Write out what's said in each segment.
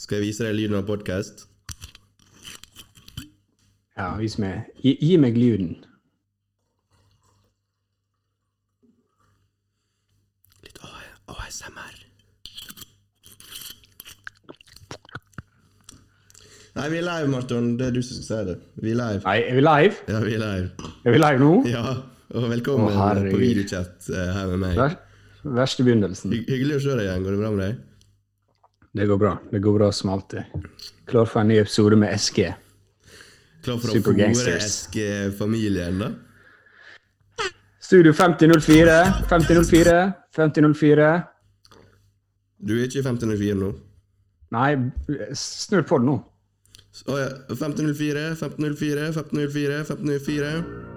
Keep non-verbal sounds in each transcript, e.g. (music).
Skal jeg vise deg lyden av podkast? Ja, vis meg. Gi, gi meg lyden. Litt ASMR. Nei, vi er live, Marton. Det er du som skal si det. Vi er live. Nei, er vi live? Ja, vi er live. Er vi live nå? Ja, og velkommen Å, på videochat eh, her med meg. Ver verste begynnelsen. Hy hyggelig å se deg igjen. Går det bra med deg? Det går bra. Det går bra som alltid. Klar for en ny episode med SG. Klar for å fòre. Eske-familien, da? Studio 5004. 5004. 5004. Du er ikke i 5004 nå? Nei, snurr på det nå. Å ja. 1504, 1504, 1504, 1504.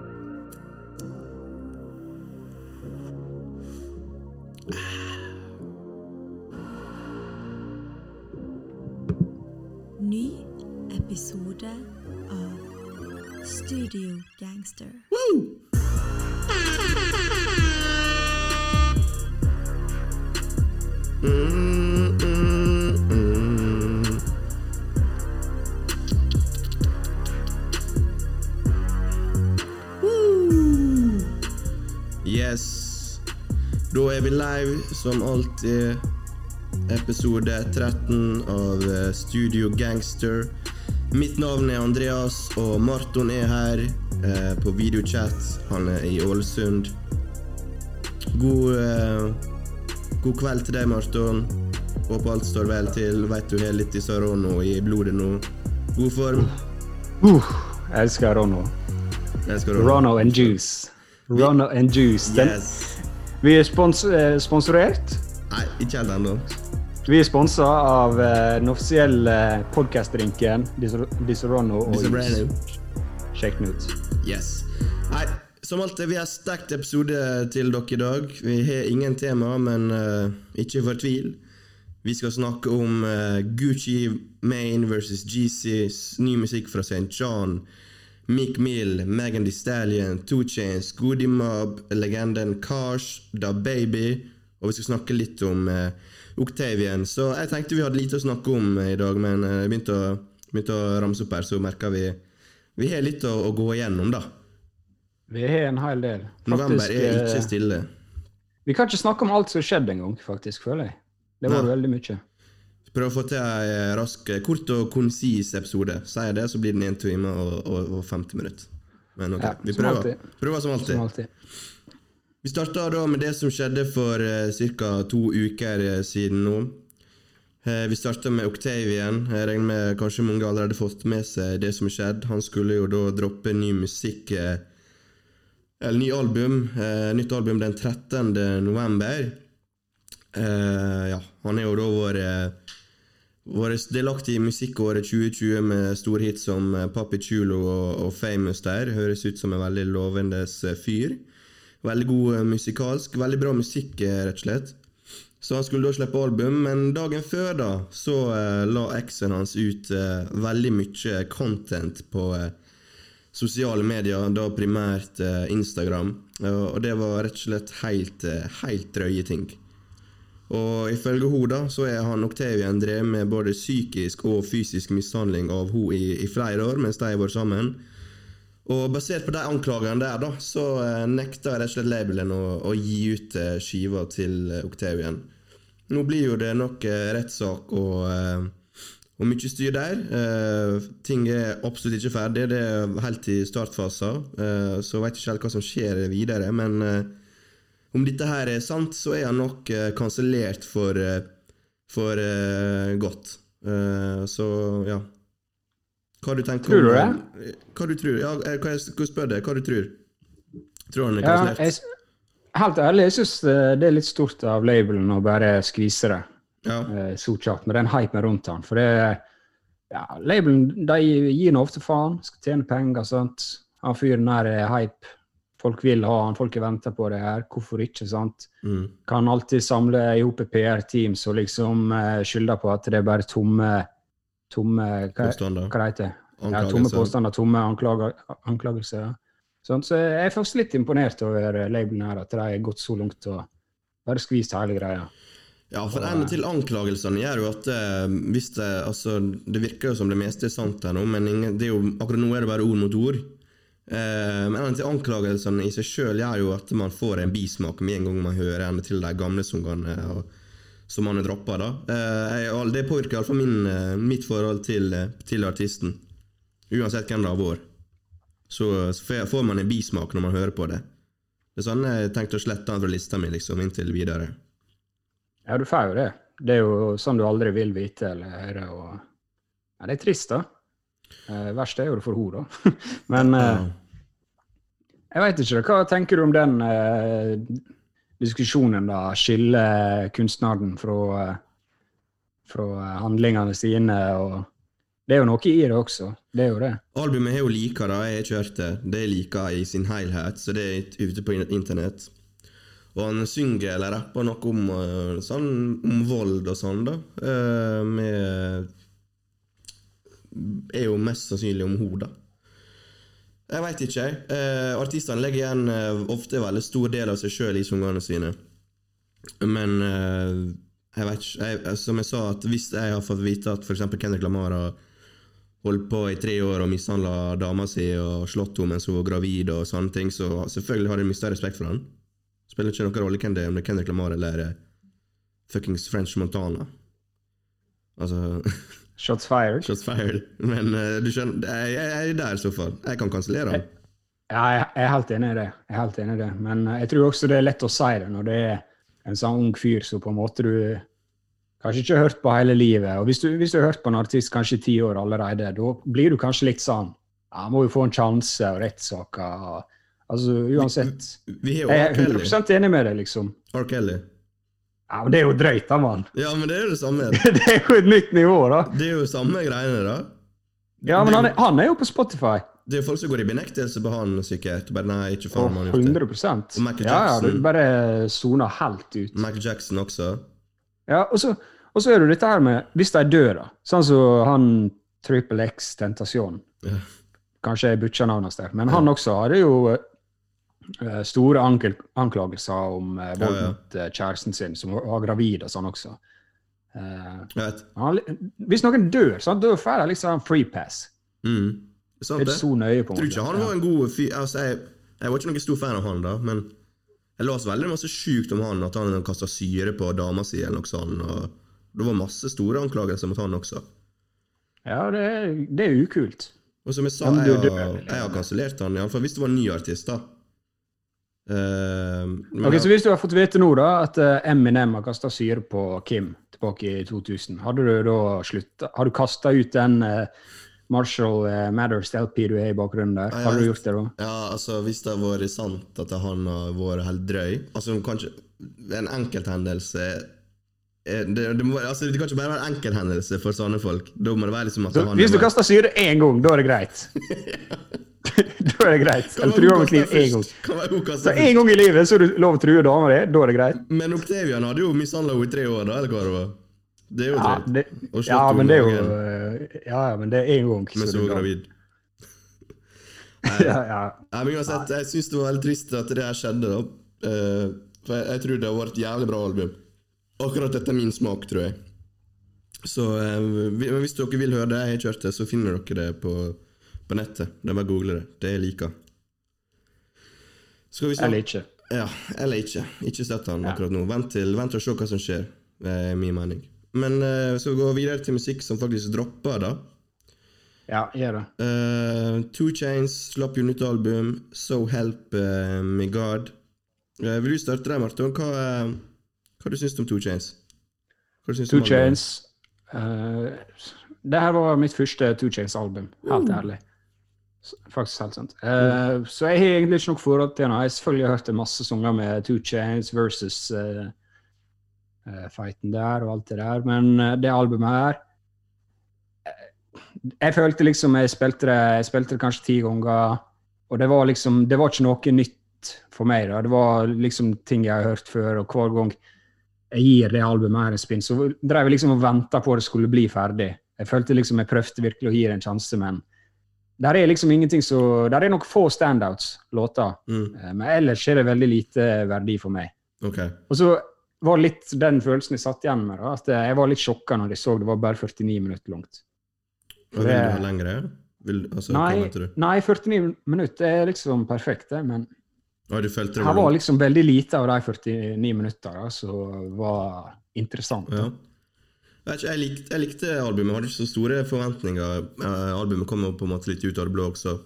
Studio Gangster. Woo! Yes. Da er vi live som alltid. Episode 13 av eh, Studio Gangster. Mitt navn er Andreas, og Marton er her eh, på videochat. Han er i Ålesund. God eh, God kveld til deg, Marton. Håper alt står vel til. Veit du har litt Isarono i blodet nå. God form. Uh, jeg elsker Rono. Jeg skal Rono. Rono and Juice. Rono and Juice. Den, Yes. Vi er spons eh, sponsorert. Nei, ikke helt ennå. Vi er sponsa av eh, den offisielle podkastdrinken Disaronno og. Juice. Sjekk den ut. Yes. Nei, som alltid, vi har sterkt episode til dere i dag. Vi har ingen tema, men uh, ikke fortvil. Vi skal snakke om uh, Gucci Maine versus GCs ny musikk fra St. John. Mick Mill, Megan Thee Stallion, Two Chains, Goody Mob, legenden Kars, Da Baby. Og vi skal snakke litt om eh, Octavian. Så jeg tenkte vi hadde lite å snakke om eh, i dag, men eh, jeg begynte å, begynte å ramse opp her, så merka vi Vi har litt å, å gå igjennom, da. Vi har en hel del. November er ikke stille. Vi kan ikke snakke om alt som har skjedd engang, faktisk, føler jeg. Det var Nei. veldig mye. Prøv å få til ei rask, kort og konsis episode. Sier jeg det, så blir den 1 time og, og, og 50 minutter. Men ok, Ja, vi prøver. Som prøver som alltid. Som alltid. Vi starta da med det som skjedde for eh, ca. to uker eh, siden nå. Eh, vi starta med Octavian. Jeg regner med kanskje mange allerede fått med seg det som skjedde. Han skulle jo da droppe ny musikk eh, Eller ny album. Eh, nytt album den 13. november. Eh, ja, han er jo da vår eh, vært delaktig i musikkåret 2020 med storhits som eh, Papi Chulo og, og Famous der. Høres ut som en veldig lovende fyr. Veldig god eh, musikalsk. Veldig bra musikk, eh, rett og slett. Så han skulle da slippe album, men dagen før da så eh, la eksen hans ut eh, veldig mye content på eh, sosiale medier, da primært eh, Instagram. Eh, og det var rett og slett helt, helt drøye ting. Og ifølge hun da, så er han Octavian drevet med både psykisk og fysisk mishandling av hun i, i flere år mens de har vært sammen. Og basert på de anklagene der, da, så nekta jeg rett og slett labelen å, å gi ut eh, skiva til eh, Octavian. Nå blir jo det nok eh, rettssak og, eh, og mye styr der. Eh, ting er absolutt ikke ferdig, det er helt i startfasen, eh, så vet ikke helt hva som skjer videre. men... Eh, om dette her er sant, så er han nok kansellert for, eh, for eh, godt. Eh, så ja. Hva du tenker Tror du om det? eh, Hva du tror? Ja, eh, hva jeg skal spørre deg, hva du tror? Tror han er Ja, kansellert? jeg, helt ærlig, jeg syns det er litt stort av labelen å bare skvise det Ja. eh, så kjapt, med den hypen rundt han. For det ja, Labelen de gir nå ofte faen, skal tjene penger, sant. Han fyren der er hype. Folk vil ha han, folk venter på det her. Hvorfor ikke, sant? Mm. Kan alltid samle i hop PR-team som liksom skylde skylder på at det er bare tomme tomme hva, Påstander. hva det heter Ja, tomme påstander, tomme anklager, anklagelser. Sånn, så jeg er faktisk litt imponert over labelen her, at de har gått så langt og bare skvist hele greia. Ja, for en til anklagelsene gjør jo at eh, hvis det, altså, det virker jo som det meste er sant her nå, men det jo, akkurat nå er det bare ord mot ord. Eh, men en til anklagelsene i seg sjøl gjør jo at man får en bismak med en gang man hører en til de gamle sangene og- som han har droppa. Eh, det påvirker iallfall min, eh, mitt forhold til, eh, til artisten. Uansett hvem det har vært. Så, så får- får man en bismak når man hører på det. Det er sånn jeg tenkte å slette han fra lista mi liksom, inntil videre. Ja, du får jo det. Det er jo sånn du aldri vil vite eller høre. Og... Ja, det er trist, da. Eh, verst er jo det for henne, da. (laughs) Men eh, jeg veit ikke. Hva tenker du om den eh, diskusjonen, da? Skille kunstneren fra, eh, fra eh, handlingene sine. og Det er jo noe i det også. Det er jo det. Albumet har jo like da. Jeg har ikke hørt det. Det er like i sin helhet, så det er ute på internett. Og han synger eller rapper noe om, eh, sånn, om vold og sånn, da. Med Er jo mest sannsynlig om henne, da. Jeg veit ikke, jeg. Eh, artistene legger igjen eh, ofte veldig stor del av seg sjøl i sangene sine. Men eh, jeg veit ikke jeg, Som jeg sa, hvis jeg har fått vite at f.eks. Kendrick Lamar har holdt på i tre år og mishandla dama si og slått henne mens hun var gravid og sånne ting, så selvfølgelig har jeg mista respekt for han. Spiller ikke noen rolle hvem det er, om det er Kendrick Lamar eller eh, fuckings French Montana. Altså (laughs) Shots fired. Shots fired. Men uh, du skjønner, jeg, jeg er der i så fall. Jeg kan kansellere han. Ja, jeg jeg er helt enig i det. Jeg er helt enig i det. Men eh, jeg tror også det er lett å si det når det er en sånn ung fyr som på en måte du kanskje ikke har hørt på hele livet. Og hvis du, hvis du har hørt på en artist kanskje i ti år allerede, da blir du kanskje litt sånn ja, Må jo få en sjanse og rettssaker. Altså uansett. Vi er jo Jeg R. er 100 enig med deg, liksom. R. Kelly. Ja, men det er jo drøyt, da, mann. Ja, men det er jo det samme. (laughs) Det er jo et nytt nivå, da. Det er jo samme greiene, da. Ja, men han er, han er jo på Spotify. Det er jo folk som går i benektelse på han, sikkert. Bare nei, ikke faen, han har gjort det. 100 Og Michael Jackson. Ja, ja, du bare soner helt ut. Michael Jackson også. Ja, og så, og så er det dette her med hvis de dør, da. Sånn som han Triple X Tentasjon. Ja. Kanskje jeg butcher navnet hans der. Men han også hadde jo eh, store ankel, anklagelser om eh, vold Ja, ja. mot eh, kjæresten sin, som var gravid og sånn også. Eh, han, hvis noen dør, så da får de liksom free pass. Mm. Sant, Det så nøye, på tror ikke han var en god fyr altså, jeg, jeg var ikke noen stor fan av han, da, men jeg leste veldig masse sjukt om han, at han kasta syre på dama si, eller noe sånt. Og det var masse store anklagelser mot han også. Ja, det, det er ukult. Og som jeg sa, jeg har, jeg har kansellert han, iallfall hvis det var en ny artist, da. Eh, okay, Ok, Så hvis du har fått vite nå da, at eh, Eminem har kasta syre på Kim tilbake i 2000, hadde du da slutta Har du kasta ut den uh, Marshall uh, Matters LP du er i bakgrunnen der? Ja, Har du gjort det da? ja, altså Hvis det har vært sant at han har vært helt drøy Altså kanskje En enkelthendelse det, det, må, altså, det kan ikke bare være en enkelthendelse for sånne folk. Da må det være liksom at Så, han hvis du er- kaster syre én gang, da er det greit. (laughs) (laughs) da er det greit. Eller true med kniv én gang. Så én gang i livet så er du lov å true dama di, da er det greit. Men Octavian hadde jo mishandla henne i tre år, da, eller hva det var? Det er jo Ja, drøyt. slått ja men det er jo eh, Ja, ja, men det er én gang. Mens hun var gravid. (laughs) gravid. Ja, ja. Nei, men uansett, jeg syns det var veldig trist at det her skjedde. da. Eh, for jeg, jeg tror det har vært et jævlig bra album. Akkurat dette er min smak, tror jeg. Så eh, hvis dere vil høre det jeg har kjørt det, så finner dere det på, på nettet. Det er bare å google det. Det jeg liker. Vi Eller ikke. Ja, eller ikke. Ikke støtt han akkurat nå. Vent til, vent til å se hva som skjer, er min mening. Men skal så gå videre til musikk som faktisk dropper, da. Ja, gjør det. Uh, Two Chains slapp jo nytt album, So Help uh, Me God. Uh, vil du starte der, Marton? Hva, uh, hva du syns du om Two Chains? Two? Chains. Uh, det her var mitt første Two Chains-album, helt ærlig. Faktisk helt sant. Eh, Så jeg har egentlig ikke noe forhold til henne. Jeg selvfølgelig har hørt en masse sanger med Two Chains versus uh, uh, fighten der og alt det der, men eh, det albumet her eh, Jeg følte liksom jeg spilte det, jeg spilte det kanskje ti ganger, og det var liksom Det var ikke noe nytt for meg. da. Det var liksom ting jeg har hørt før, og hver gang jeg gir det albumet her en spinn, så drev jeg liksom og venta på at det skulle bli ferdig. Jeg følte liksom jeg prøvde virkelig å gi det en sjanse, men der er liksom ingenting så Der er nok få standouts, låter, Mm, eh, men ellers er det veldig lite verdi for meg. Okay. Og så var litt den følelsen jeg satt igjen med. da, at Jeg var litt sjokka når jeg så det var bare 49 minutter langt. Og vil du ha lengre? Vil, altså, Nei, nei, 49 minutter er liksom perfekt, det. Men og her var liksom veldig lite av de 49 minuttene som var interessant. Ja. Ikke, jeg, likte, jeg likte albumet, jeg hadde ikke så store forventninger. Eh, albumet kom på en måte litt ut av det blå også.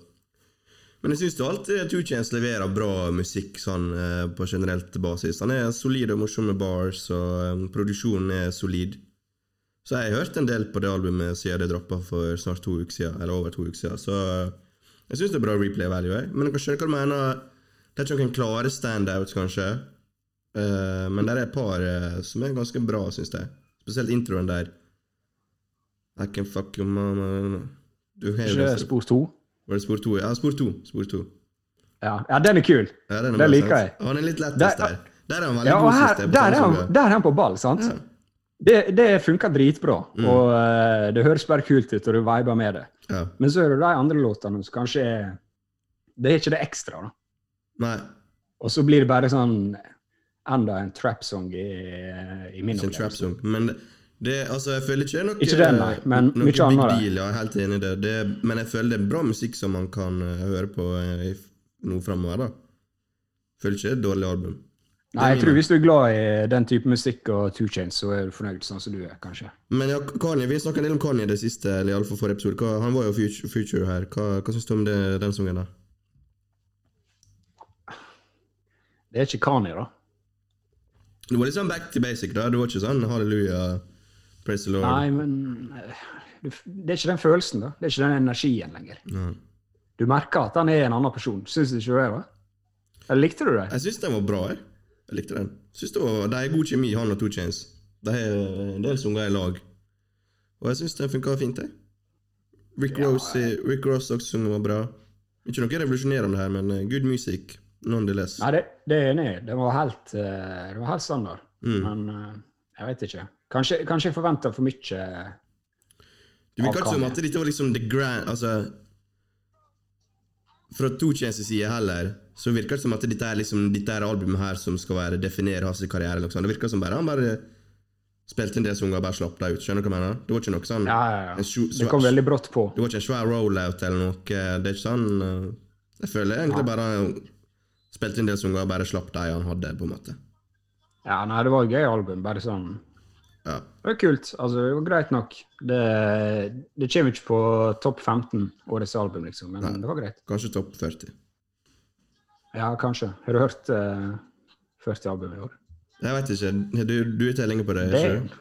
Men jeg syns alltid Chainz leverer bra musikk sånn eh, på generelt basis. Han er solid og morsom med bars, og eh, produksjonen er solid. Så jeg har hørt en del på det albumet siden det droppa for snart to uker siden, eller over to uker siden. Så jeg syns det er bra replay value. Jeg. Men jeg kan skjønne hva du mener. Det er ikke noen klare standouts, kanskje. Men det er et par som er ganske bra, syns jeg. Spesielt introen der. I can fuck your mama Du har Ikke det- spor to? Var det spor to? Ja, spor to. Spor to. Ja. ja, den er kul. Ja, den, er Den liker jeg. Han er litt lettest Der- der. Er han veldig Ja, god, her, der, er han, der er han på ball, sant? Ja. Det, det funker dritbra, Mm. og uh, det høres bare kult ut, og du viber med det. Ja. Men så er det de andre låtene som kanskje er Det er ikke det ekstra, da. Nei, Og så blir det bare sånn enda en trap-song i, i min opplevelse. trap song. Men det- altså, jeg føler ikke det er noe Ikke den, nei, men noe mye big annet, deal. Jeg er helt enig i det. det. Men jeg føler det er bra musikk som man kan eh, høre på eh, i nå framover. Føler ikke det er et dårlig album. Nei, jeg tror hvis du er glad i den type musikk og Two Chains, så er du fornøyd sånn som du er, kanskje. Men ja, Kanye, vi snakka en del om Kanye det siste, eller iallfall forrige episode. Hva, han var jo future, future her. Hva, hva syns du om det, den sangen, der? Det er ikke Kanye, da. Det var sånn back to basic, da. Det var ikke sånn halleluja, praise the Lord. Nei, men eh, det er ikke den følelsen, da. Det er ikke den energien lenger. Nei. Du merker at han er en annen person. Syns du ikke det? da? Eller likte du det? Jeg syns den var bra. Jeg, jeg likte den. Synes det var, det er god kjemi, han og Two Chains. De er en del sanger i lag. Og jeg syns den funka fint. Jeg. Rick, Ja, Ross, i- Rick Ross også sang var bra. Ikke noe revolusjonerende her, men eh, good music. Nonetheless. Nei, det, det er jeg enig i. Det var helt, eh, det var helt standard. Mm. Men eh, jeg vet ikke. Kanskje, kanskje jeg forventa for mye. Det virka ikke som at dette var liksom the grand Altså Fra Two side heller, så virker det som at dette er liksom Dette er albumet her som skal være definere hans karriere. Liksom. Det virker som bare han bare spilte inn det sanger og bare slapp deg ut. Skjønner du hva jeg mener? Det var ikke noe sånn Ja, ja, ja. Svær, Det kom veldig brått på. Det var ikke en svær rollout eller noe. Det er ikke sånn eh, Jeg føler egentlig bare spilte en del sanger og bare slapp de han hadde, på en måte. Ja, nei, det var et gøy album. Bare sånn Ja. Det var kult. Altså, det var greit nok. Det, det kommer ikke på topp 15 årets album, liksom, men Nei. det var greit. Kanskje topp 40. Ja, kanskje. Har du hørt uh, 40 album i år? Jeg vet ikke. Du, du er lenge på det? Det, du?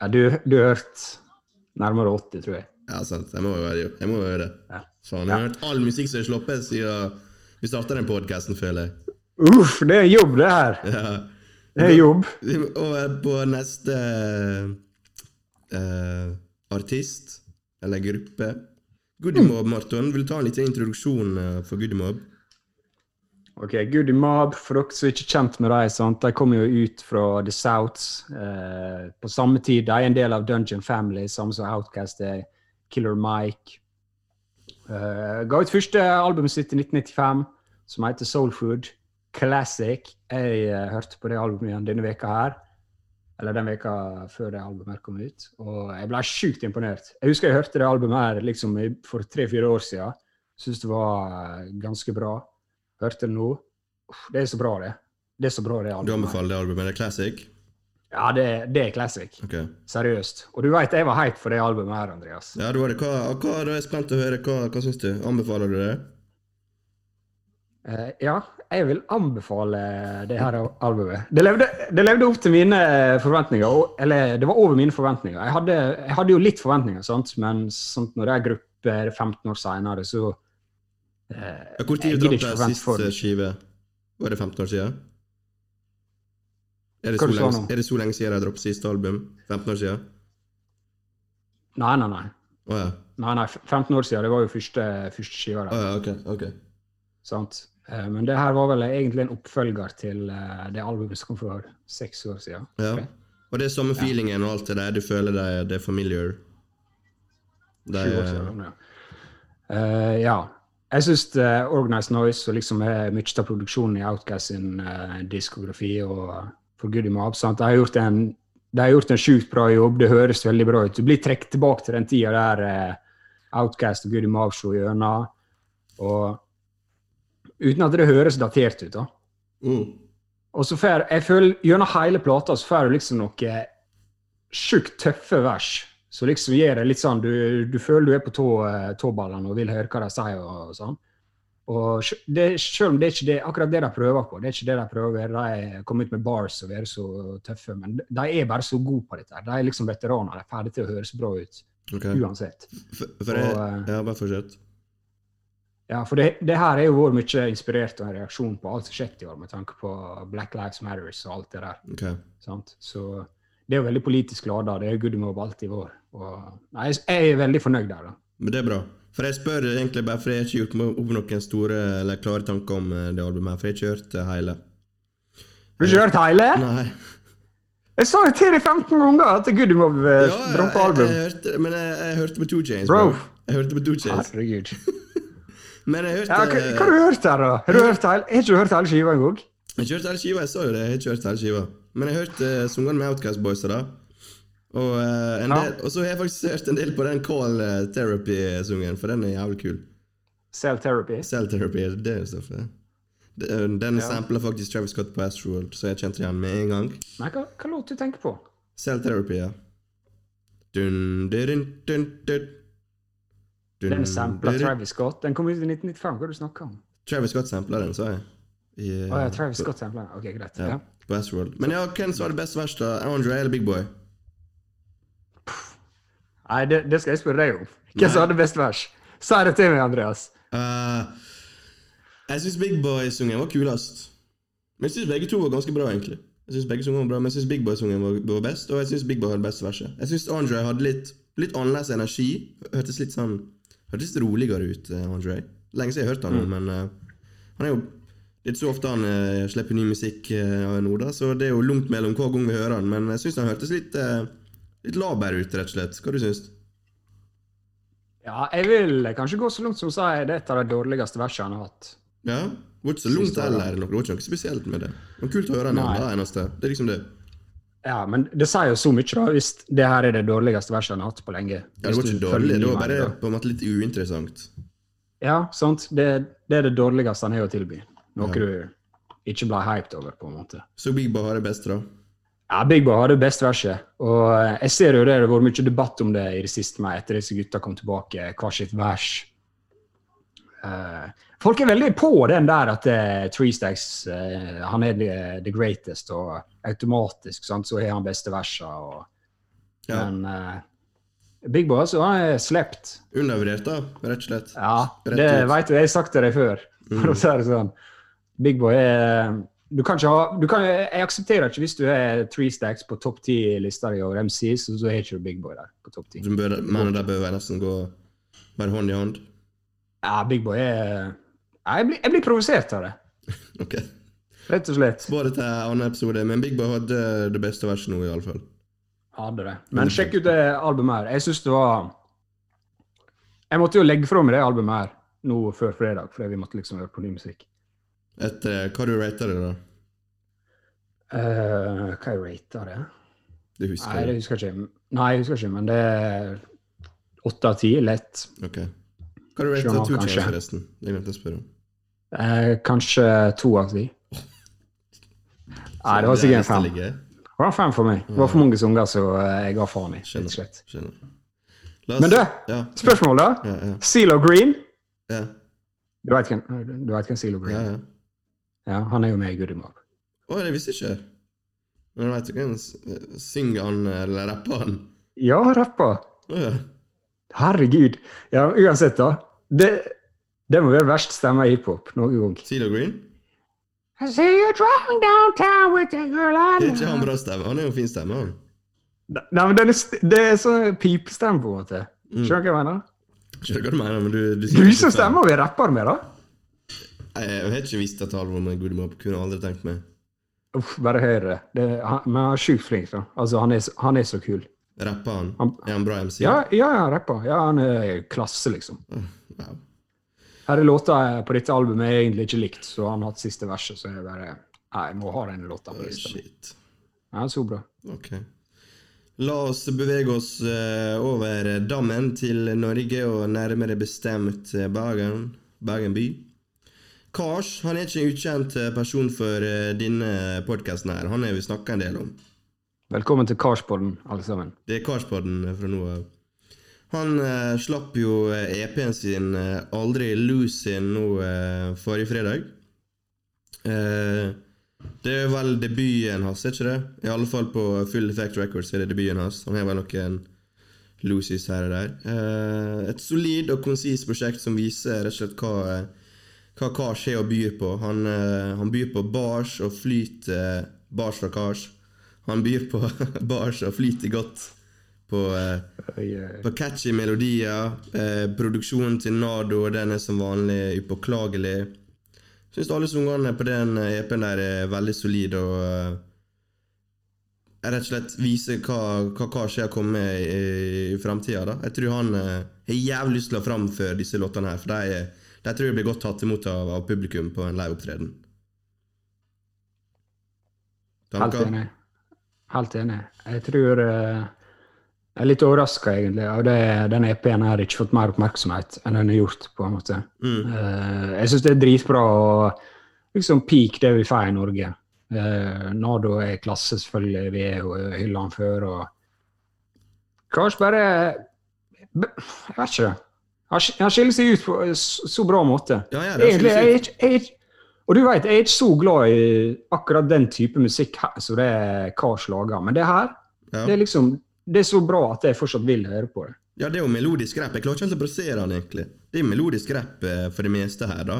ja, du, du har hørt nærmere 80, tror jeg. Ja, sant. Jeg må jo være, jeg må jo gjøre det. Ja. Faen, jeg har hørt all musikk som er sluppet siden vi starta den podkasten, føler jeg. Uff, det er jobb, det her! Ja. Det er jobb. Vi må over på neste uh, artist, eller gruppe. Goody Mob, Marton. Vil du ta en liten introduksjon eh, for Goodymob? Ok, Goodymob, for dere som ikke er kjent med dem, de kommer jo ut fra The Souths eh, på samme tid. De er en del av Dungeon Family, samme som Outcast er Killer Mike. Eh, ga ut første albumet sitt i 1995, som heter Soul Food Classic. Jeg uh, hørte på det albumet igjen denne veka her. Eller den veka før det albumet kom ut. Og jeg ble sjukt imponert. Jeg husker jeg hørte det albumet her liksom for tre-fire år siden. Syns det var eh, ganske bra. Hørte det nå. Uff, det er så bra, det. Det er så bra, det albumet. Du anbefaler det albumet? Det er classic? Ja, det, det er classic. Okay. Seriøst. Og du veit jeg var hype for det albumet her, Andreas. Ja, du var det. Hva, hva, er jeg spent å høre. Hva, hva syns du? Anbefaler du det? Eh, ja, jeg vil anbefale det her albumet. Det levde, det levde opp til mine eh, forventninger. Eller det var over mine forventninger. Jeg hadde, jeg hadde jo litt forventninger, sant? men sant, når det er grupper 15 år seinere, så eh, Ja, Hvor tid droppet jeg siste skive? Var det 15 år siden? Er det, så lenge, er det så lenge siden jeg droppet siste album? 15 år siden? Nei, nei, nei. Oh, ja. Nei, nei, 15 år siden. Det var jo første, første skiva. Oh, ja, okay, okay. sant? Eh, Men det her var vel egentlig en oppfølger til eh, det albumet som kom for seks år siden. Ja. Og det er samme feelingen og alt det der. Du føler det, det er familiar? Det år er, siden, ja. Eh, ja. Jeg syns Organized Noise og liksom mye av produksjonen i Outcast sin uh, diskografi og for Goody Mob. Sant? De har gjort en de har gjort en sjukt bra jobb, det høres veldig bra ut. Du blir trukket tilbake til den tida der Outcast og Goody Mob slo gjennom. Og uten at det høres datert ut, da. Mm. Og så får jeg føler Gjennom hele plata så får du liksom noe sjukt tøffe vers. Så liksom gjør det litt sånn Du, du føler du er på tå, eh, tåballene og vil høre hva de sier. og sånn. Og det, selv om det er ikke det, akkurat det de prøver på, det er ikke det de prøver å være. De kommer ut med bars og være så tøffe, men de- er bare så gode på dette. De er liksom veteraner. De er ferdige til å høres bra ut Ok. uansett. For, for Og, jeg, ja, bare fortsett. Ja, for det, det her er jo vært mye inspirert av en reaksjon på alt som skjedde i år, med tanke på Black Lives Matters og alt det der. Ok. sant? Så det er jo veldig politisk lada. Det er good Mob alltid vår. Og nei, jeg er veldig fornøyd der, da. Men det er bra. For jeg spør egentlig bare for jeg har ikke gjort meg opp noen store eller klare tanker om eh, det albumet. For jeg har ikke hørt hele. Du Har ikke hørt hele? Nei. Jeg sa jo til deg 15 ganger at Goody Mob eh, Ja, jeg, jeg, jeg hørte, men jeg, jeg hørte med Two Chains. Bro. Jeg hørte med Two Chains. Herregud. Men jeg hørte Ja, hva, hva har du hørt her, da? Har du hørt hele, har ikke du hørt hele skiva engang? Jeg har ikke hørt hele skiva, jeg sa jo det. Jeg har ikke hørt hele skiva. Men jeg hørte uh, sangene med Outcast Boys da. Og, uh, en Ja. del, og så har jeg faktisk hørt en del på den Call eh, Therapy-sungen, for den er jævlig kul. Cell Therapy. Cell Therapy, det er stoffet. Den, den Ja. sampler faktisk Travis Scott på Astroworld, så jeg kjente igjen med en gang. Nei, hva, hva låt du tenker på? Cell Therapy, ja. Dun, dun, dun, dun, dun. Den sampla. Travis Scott. Den kom ut i 1995. Hva det du snakker om? Travis Scott sampla den, sa jeg. I, eh, ja, Travis Scott sampla den. Ok, greit. Ja, Ja. på Astroworld. Men ja, hvem som hadde best verst, da? Andre eller Big Boy? Nei, det, det skal jeg spørre deg om. Hvem som hadde best vers? Si det til meg, Andreas. Uh, jeg syns Big Boy-sungen var kulest. Men jeg syns begge to var ganske bra, egentlig. Jeg synes begge var bra, Men jeg syns Big Boy-sungen var, var best, og jeg syns Big Boy hadde best verset. Jeg syns Andre hadde litt, litt annerledes energi. Hørtes litt sånn Hørtes roligere ut, eh, Andre. Lenge siden jeg har hørt han nå, men uh, han er jo er så ofte han uh, slipper ny musikk uh, nå, da, så det er jo langt mellom hver gang vi hører han. Men jeg syns han hørtes litt, uh, litt laber ut, rett og slett. Hva du syns Ja, jeg vil kanskje gå så langt som å si det er et av de dårligste versene han har hatt. Ja? Det var ikke så langt heller. eller noe. Det var ikke noe spesielt med det. Det var kult å høre han det eneste. Det er liksom det. Ja, men det sier jo så mye, da, hvis det her er det dårligste verset han har hatt på lenge. Ja, det var ikke dårlig, det var bare da. på en måte litt uinteressant. Ja, sant. Det, det er det dårligste han har å tilby. Noe Ja. du ikke ble hyped over, på en måte. Så Big Bo har det beste, da. Ja, Big Bo har det beste verset. Og eh, jeg ser jo det har vært mye debatt om det i det siste med etter disse gutta kom tilbake, hver sitt vers. Eh, folk er veldig på den der at uh, Three Stacks eh, han er the, the greatest, og automatisk sant, så har han beste versa. Og, Ja. Men uh, Big Boy han er slept. Undervurdert, da, rett og slett. Ja, Rett det veit du. Jeg har sagt til deg før. For å si det sånn. Big Boy er du kan ikke ha, du kan, Jeg aksepterer ikke hvis du er three stacks på topp ti-lista di over MCs, så så er ikke Big Boy der på topp ti. Mener de bør nesten gå bare hånd i hånd? Ja, Big Boy er Jeg blir, jeg blir provosert av det, (laughs) Ok. rett og slett. Både det til en annen episode, men Big Boy hadde det beste verset nå, iallfall. Hadde det. Men sjekk ut det albumet her. Jeg syns det var Jeg måtte jo legge fra meg det albumet her nå før fredag, fordi vi måtte liksom høre på ny musikk. Etter hva du rater det, da? Uh, hva jeg rater det? Du husker Nei, det det? husker jeg ikke. Nei, jeg husker ikke, men det er åtte av ti. Lett. Ok. Hva du rater du Tucci, forresten? Jeg glemte å spørre om. Eh, kanskje to av ti. Nei, det var sikkert en fem. Det var fem for meg. Det var for mange sanger som eh, jeg ga faen i. rett Men du, Ja, spørsmål, da? ja, ja. Zelo Green? ja, Du vet hvem, hvem Zelo Green ja, er? ja. Ja, han er jo med i Goody Mob. Å, det visste jeg ikke. Men vet du hvem synger han eller rapper han? Ja, rapper. Herregud. Ja, uansett, da. Det, det må være verst stemme i hiphop noen gang. Silo Green? I see you driving downtown with a girl I Det er ikke han bra stemme. Han er jo fin stemme, han. Nei, men den er, st- det er sånn pipestemme, på en måte. Mm. Skjønner du hva jeg mener? Skjønner hva du mener, men du Du, Du som stemmer vi rapper med, da? Jeg, jeg har ikke visst at albumet med Good Mob. Kunne aldri tenkt meg. Uff, bare hør det. han, men han er sjukt flink, da. Altså, han er, han er så kul. Rapper han? Han- Er han bra MC? Ja, ja, han rapper. Ja, han er klasse, liksom. Wow. Her er låta på dette albumet jeg egentlig ikke likt, så han har hatt siste verset, så jeg bare Nei, jeg må ha den låta på lista. Ja, så bra. Ok. La oss bevege oss eh, over dammen til Norge, og nærmere bestemt eh, Bergen, Bergen by. Kars han er ikke en ukjent eh, person for eh, denne podkasten. Han har vi snakka en del om. Velkommen til Karspodden, alle sammen. Det er Karspodden fra nå av. Han eh, slapp jo eh, EP-en sin eh, Aldri Lose In nå eh, forrige fredag. Eh, det er vel debuten hans, er ikke det? I alle fall på Full Effect Records er det debuten hans. Han har vel noen loses her og der. Eh, et solid og konsist prosjekt som viser rett og slett hva, hva Kars har å by på. Han, han byr på bars og flyt Bars fra Kars. Han byr på (laughs) bars og flyter godt på eh, på catchy melodier. Eh, produksjonen til Nado den er som vanlig upåklagelig. Syns alle sangene på den eh, EP-en der er veldig solide og eh, rett og slett viser hva, hva Kashi har kommet i, i framtida. Jeg tror han eh, har jævlig lyst til å framføre disse låtene her, for de, de tror jeg blir godt tatt imot av, av publikum på en liveopptreden. Helt enig. Helt enig. Jeg tror eh, Jeg er litt overraska, egentlig, av det den EP-en har ikke fått mer oppmerksomhet enn den har gjort. på en måte. Mm. Uh, jeg syns det er dritbra å liksom peak det vi får i Norge. Uh, Nado er klasse, selvfølgelig. Vi er jo hylla han før. og Kanskje bare Jeg vet ikke. Han skiller seg ut på så så bra måte. Ja, ja, det Egentlig, jeg, jeg, er og du vet, jeg er ikke så glad i akkurat den type musikk her, som det er Kars lager. Men det her, ja. det er liksom det er så bra at jeg fortsatt vil høre på det. Ja, det er jo melodisk rapp. Jeg klarer ikke helt å plassere han egentlig. Det er melodisk rapp eh, for det meste her, da.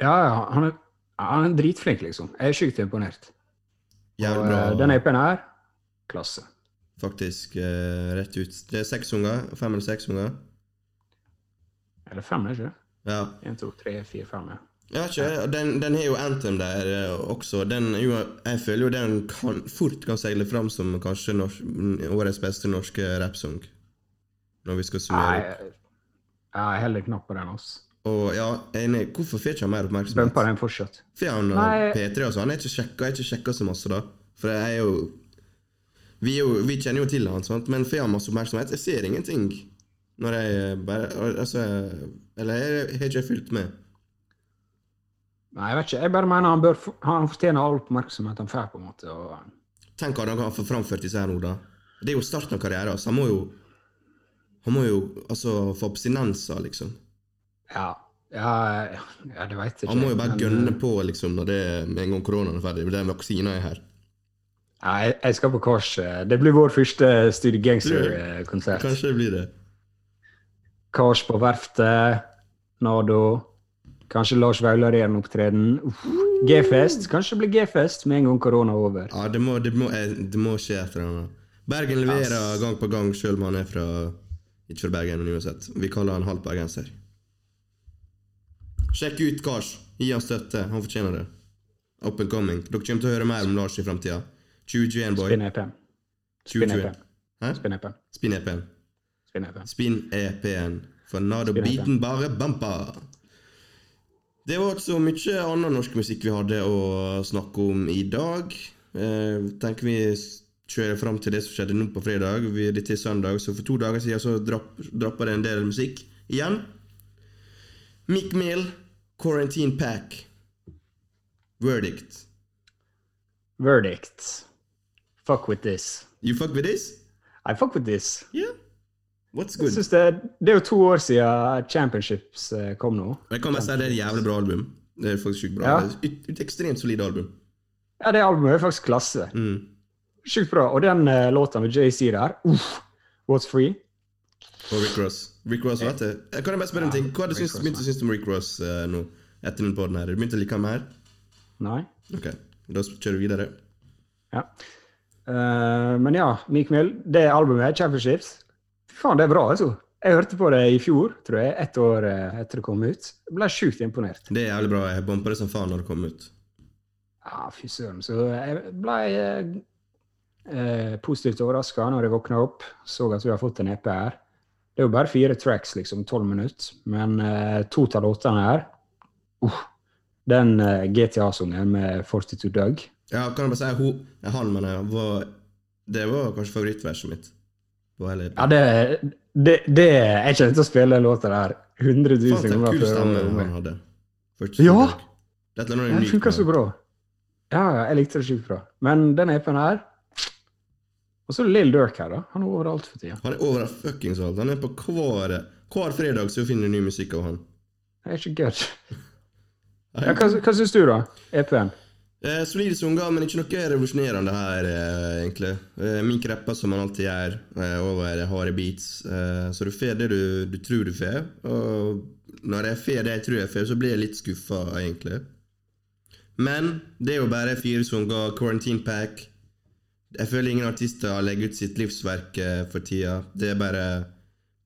Ja, ja, han er, han er dritflink, liksom. Jeg er sjukt imponert. Jævlig Og, bra. Denne Den EP-en her, klasse. Faktisk uh, rett ut. Det er seks unger. Fem eller seks unger. Eller fem, er det ikke? Ja. En, to, tre, fire, fem. ja. Vet ikke, den, den har jo Anthem der eh, også. Den, er jo, jeg føler jo den kan, fort kan seile fram som kanskje norsk, årets beste norske rappsang. Når vi skal summere opp. jeg heller knapp på den. også. Og ja, enig. Hvorfor får ikke han mer oppmerksomhet? Bumper den fortsatt. For han og P3 og sånn, er jeg er ikke sjekka så masse, da. For jeg er jo Vi, er jo, vi kjenner jo til han, sant? men får han masse oppmerksomhet? Jeg ser ingenting. Når jeg bare Altså Eller jeg har ikke fulgt med. Nei, jeg vet ikke. Jeg bare mener han, bør, han fortjener all oppmerksomhet han får. på en måte. Og, Tenk hva han har framført disse her da. Det er jo starten av karrieren. Altså. Han må jo Han må jo altså få abstinenser, liksom. ja, ja, ja, det vet jeg ikke. Han må jo bare men, gønne eh, på liksom når det med en gang koronaen er ferdig. Den vaksina er her. Ja, jeg, jeg skal på kors. Det blir vår første Studio Gangster-konsert. Kanskje det blir det. Kors på verftet, Nardo. Kanskje Lars Vaular en opptreden. G-fest. Kanskje det blir G-fest med en gang korona er over. Ja, det må, det må, det må skje et eller annet. Bergen leverer Ass. gang på gang, sjøl om han er fra Ikke fra Bergen, men uansett. Vi kaller han halvt bergenser. Sjekk ut Kars. Gi han støtte. Han fortjener det. Up and coming. Dere kommer til å høre mer om Lars i framtida. 2021, boy. Spinn EP-en. Spinn 2021. EP-en. Hæ? Spinn EP-en. Spinn EP-en. Spinn EP-en. Spinn For Spinn EP-en. Beaten bare bampa. Det var altså mye annen norsk musikk vi hadde å snakke om i dag. Eh, tenker vi kjører fram til det som skjedde nå på fredag. Vi, dette til søndag, så for to dager siden så drapp, drappa det en del musikk igjen. Mick Mill, Quarantine Pack. Verdict. Verdict. Fuck with this. You fuck with this? I fuck with this. Yeah. What's good? det, det er jo to år siden Championships eh, kom nå. Jeg kan bare si det er et jævlig bra album. Det er faktisk sjukt bra. Ja. Et, et ekstremt solid album. Ja, det albumet er faktisk klasse. Mm. Sjukt bra. Og den uh, låta med JC der, uff, What's Free? Og Rick Ross. Rick Ross, vet du. Kan jeg bare spørre en ting? Hva har du begynt å synes om Rick Ross uh, nå? Etter den podden her? Har du begynt å like ham her? Nei. Ok, da kjører vi videre. Ja. Uh, men ja, Meek Mill, det albumet, Championships faen, det er bra, altså. Jeg hørte på det i fjor, tror jeg, ett år eh, etter det kom ut. Jeg ble sjukt imponert. Det er jævlig bra. Jeg bompa det som faen når det kom ut. Ja, fy søren. Så jeg ble eh, eh, positivt overraska når jeg våkna opp. Så at vi har fått en EP her. Det er jo bare fire tracks, liksom, tolv minutter. Men eh, to av låtene her uh, Den eh, GTA-sangen med 42 Doug, Ja, kan jeg bare si hun, han, mener jeg var, det var kanskje favorittverset mitt. Ja, det, det, det Jeg kommer til å spille den låta der 100 000 Faen, ganger før. stemme han hadde. Ja! Er Den funka så bra. Ja, jeg likte det sjukt bra. Men den EP-en her Og så Lill Durk her, da. Han er overalt for tida. Han er over fuckings alt. Han er på hver, hver fredag så finner du ny musikk av han. Det er ikke. (laughs) Ja, hva, hva syns du, da? EP-en? Eh, solide sanger, men ikke noe revolusjonerende her, eh, egentlig. Eh, Mink rapper som han alltid gjør, eh, over harde beats. Eh, så du får det du, du tror du får. Og når jeg får det jeg tror jeg får, så blir jeg litt skuffa, egentlig. Men det er jo bare fire sanger, Quarantine Pack. Jeg føler ingen artister legger ut sitt livsverk eh, for tida. Det er bare,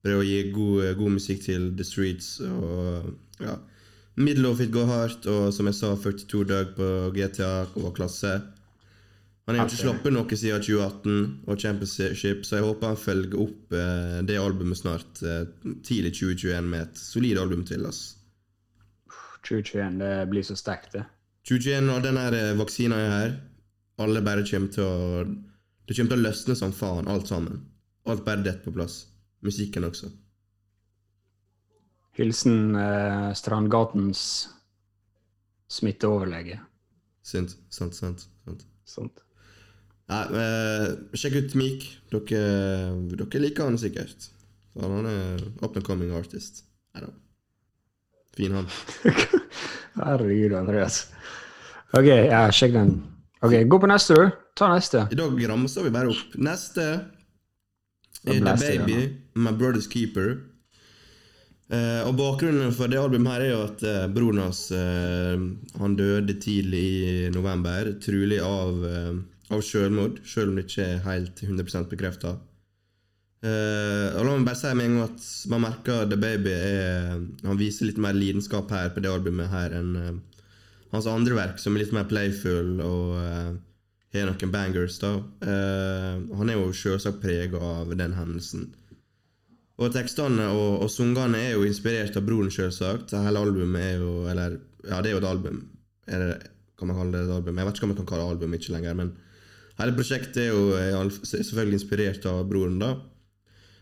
prøve å gi god, god musikk til The Streets og ja. Middle of it går hardt, og som jeg sa, 42 dager på GTA og klasse. Han har jo ikke sluppet noe siden 2018 og Championship, så jeg håper han følger opp eh, det albumet snart, eh, tidlig 2021, med et solid album til. ass. 2021, det blir så sterkt, det. 2021 og den her eh, vaksina er her. Alle bare kommer til å Det kommer til å løsne som faen, alt sammen. Alt bare detter på plass. Musikken også. Hilsen eh, Strandgatens smitteoverlege. Sant, sant, sant. sant. Sant. Nei, men, sjekk ut Meek. Dere, dere liker han sikkert. Så han er up and coming artist. Neida. Fin han. (laughs) Herregud, Andreas. OK, ja, sjekk den. Ok, Gå på neste, du. Ta neste. I dag ramser vi bare opp. Neste er The Baby, My Brother's Keeper. Eh, og Bakgrunnen for det albumet her er jo at eh, broren hans eh, Han døde tidlig i november, trolig av, av selvmord, selv om det ikke er helt 100 bekrefta. Uh, la meg bare si med en gang at man merker The Baby er Han viser litt mer lidenskap her på det albumet her enn uh, hans andre verk, som er litt mer playful og uh, har noen bangers. da. Han er jo selvsagt prega av den hendelsen. Og tekstene og, og sangene er jo inspirert av broren, selvsagt. Hele albumet er jo Eller, ja, det er jo et album. Er det, kan man kalle det et album? Jeg vet ikke om jeg kan kalle det album ikke lenger, men hele prosjektet er jo er selvfølgelig inspirert av broren, da.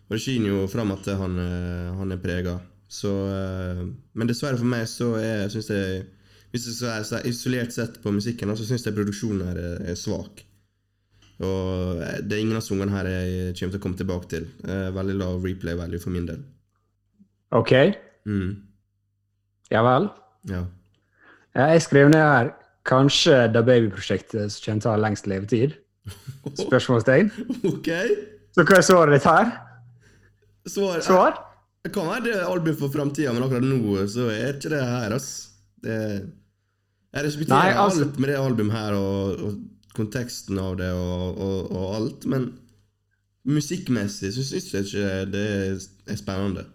Og det skinner jo fram at han, eh, han er prega. Så eh, Men dessverre for meg så er, syns jeg Hvis jeg se isolert sett på musikken, så syns jeg produksjonen er, er svak. Og eh, det er ingen av sangene her jeg kommer til å komme tilbake til. Eh, Veldig lav replay value for min del. OK? Mm, Ja vel? ja. Ja, Jeg skrev ned her kanskje The Baby-prosjektet som kommer til å ha lengst levetid. (laughs) Spørsmålstegn. Ok. Så hva er svaret ditt her? Svar, Svar? Det kan være det album for framtida, men akkurat nå så er ikke det her, ass. Det, jeg respekterer Nei, altså- alt med det albumet her, og, og konteksten av det, og, og, og alt, men musikkmessig så syns jeg ikke det er, spennende.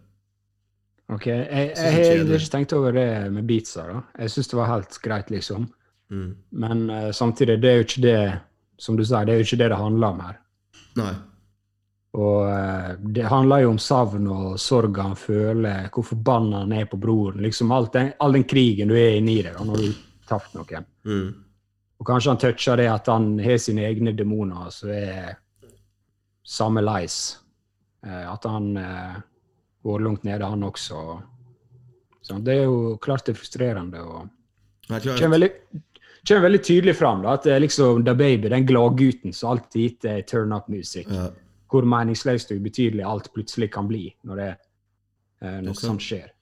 Ok, Jeg, jeg, har egentlig ikke tenkt over det med beatsa. da. Jeg syns det var helt greit, liksom. Mm. Men uh, samtidig, det er jo ikke det som du sier, det er jo ikke det det handler om her. Nei. Og uh, det handler jo om savn og sorg han føler, hvor forbanna han er på broren. liksom alt den, All den krigen du er inni deg da, når du har tapt noen. Mm. Og kanskje han toucher det at han har sine egne demoner som er samme leis. Eh, at han eh, går langt nede, han også. Så det er jo klart det er frustrerende. og Det kommer veldig, kommer veldig tydelig fram da, at det er liksom The Baby, den gladgutten som alltid gitt deg turn up-musikk. Ja. Hvor meningsløst og ubetydelig alt plutselig kan bli når det, eh, noe Ok. sånt skjer.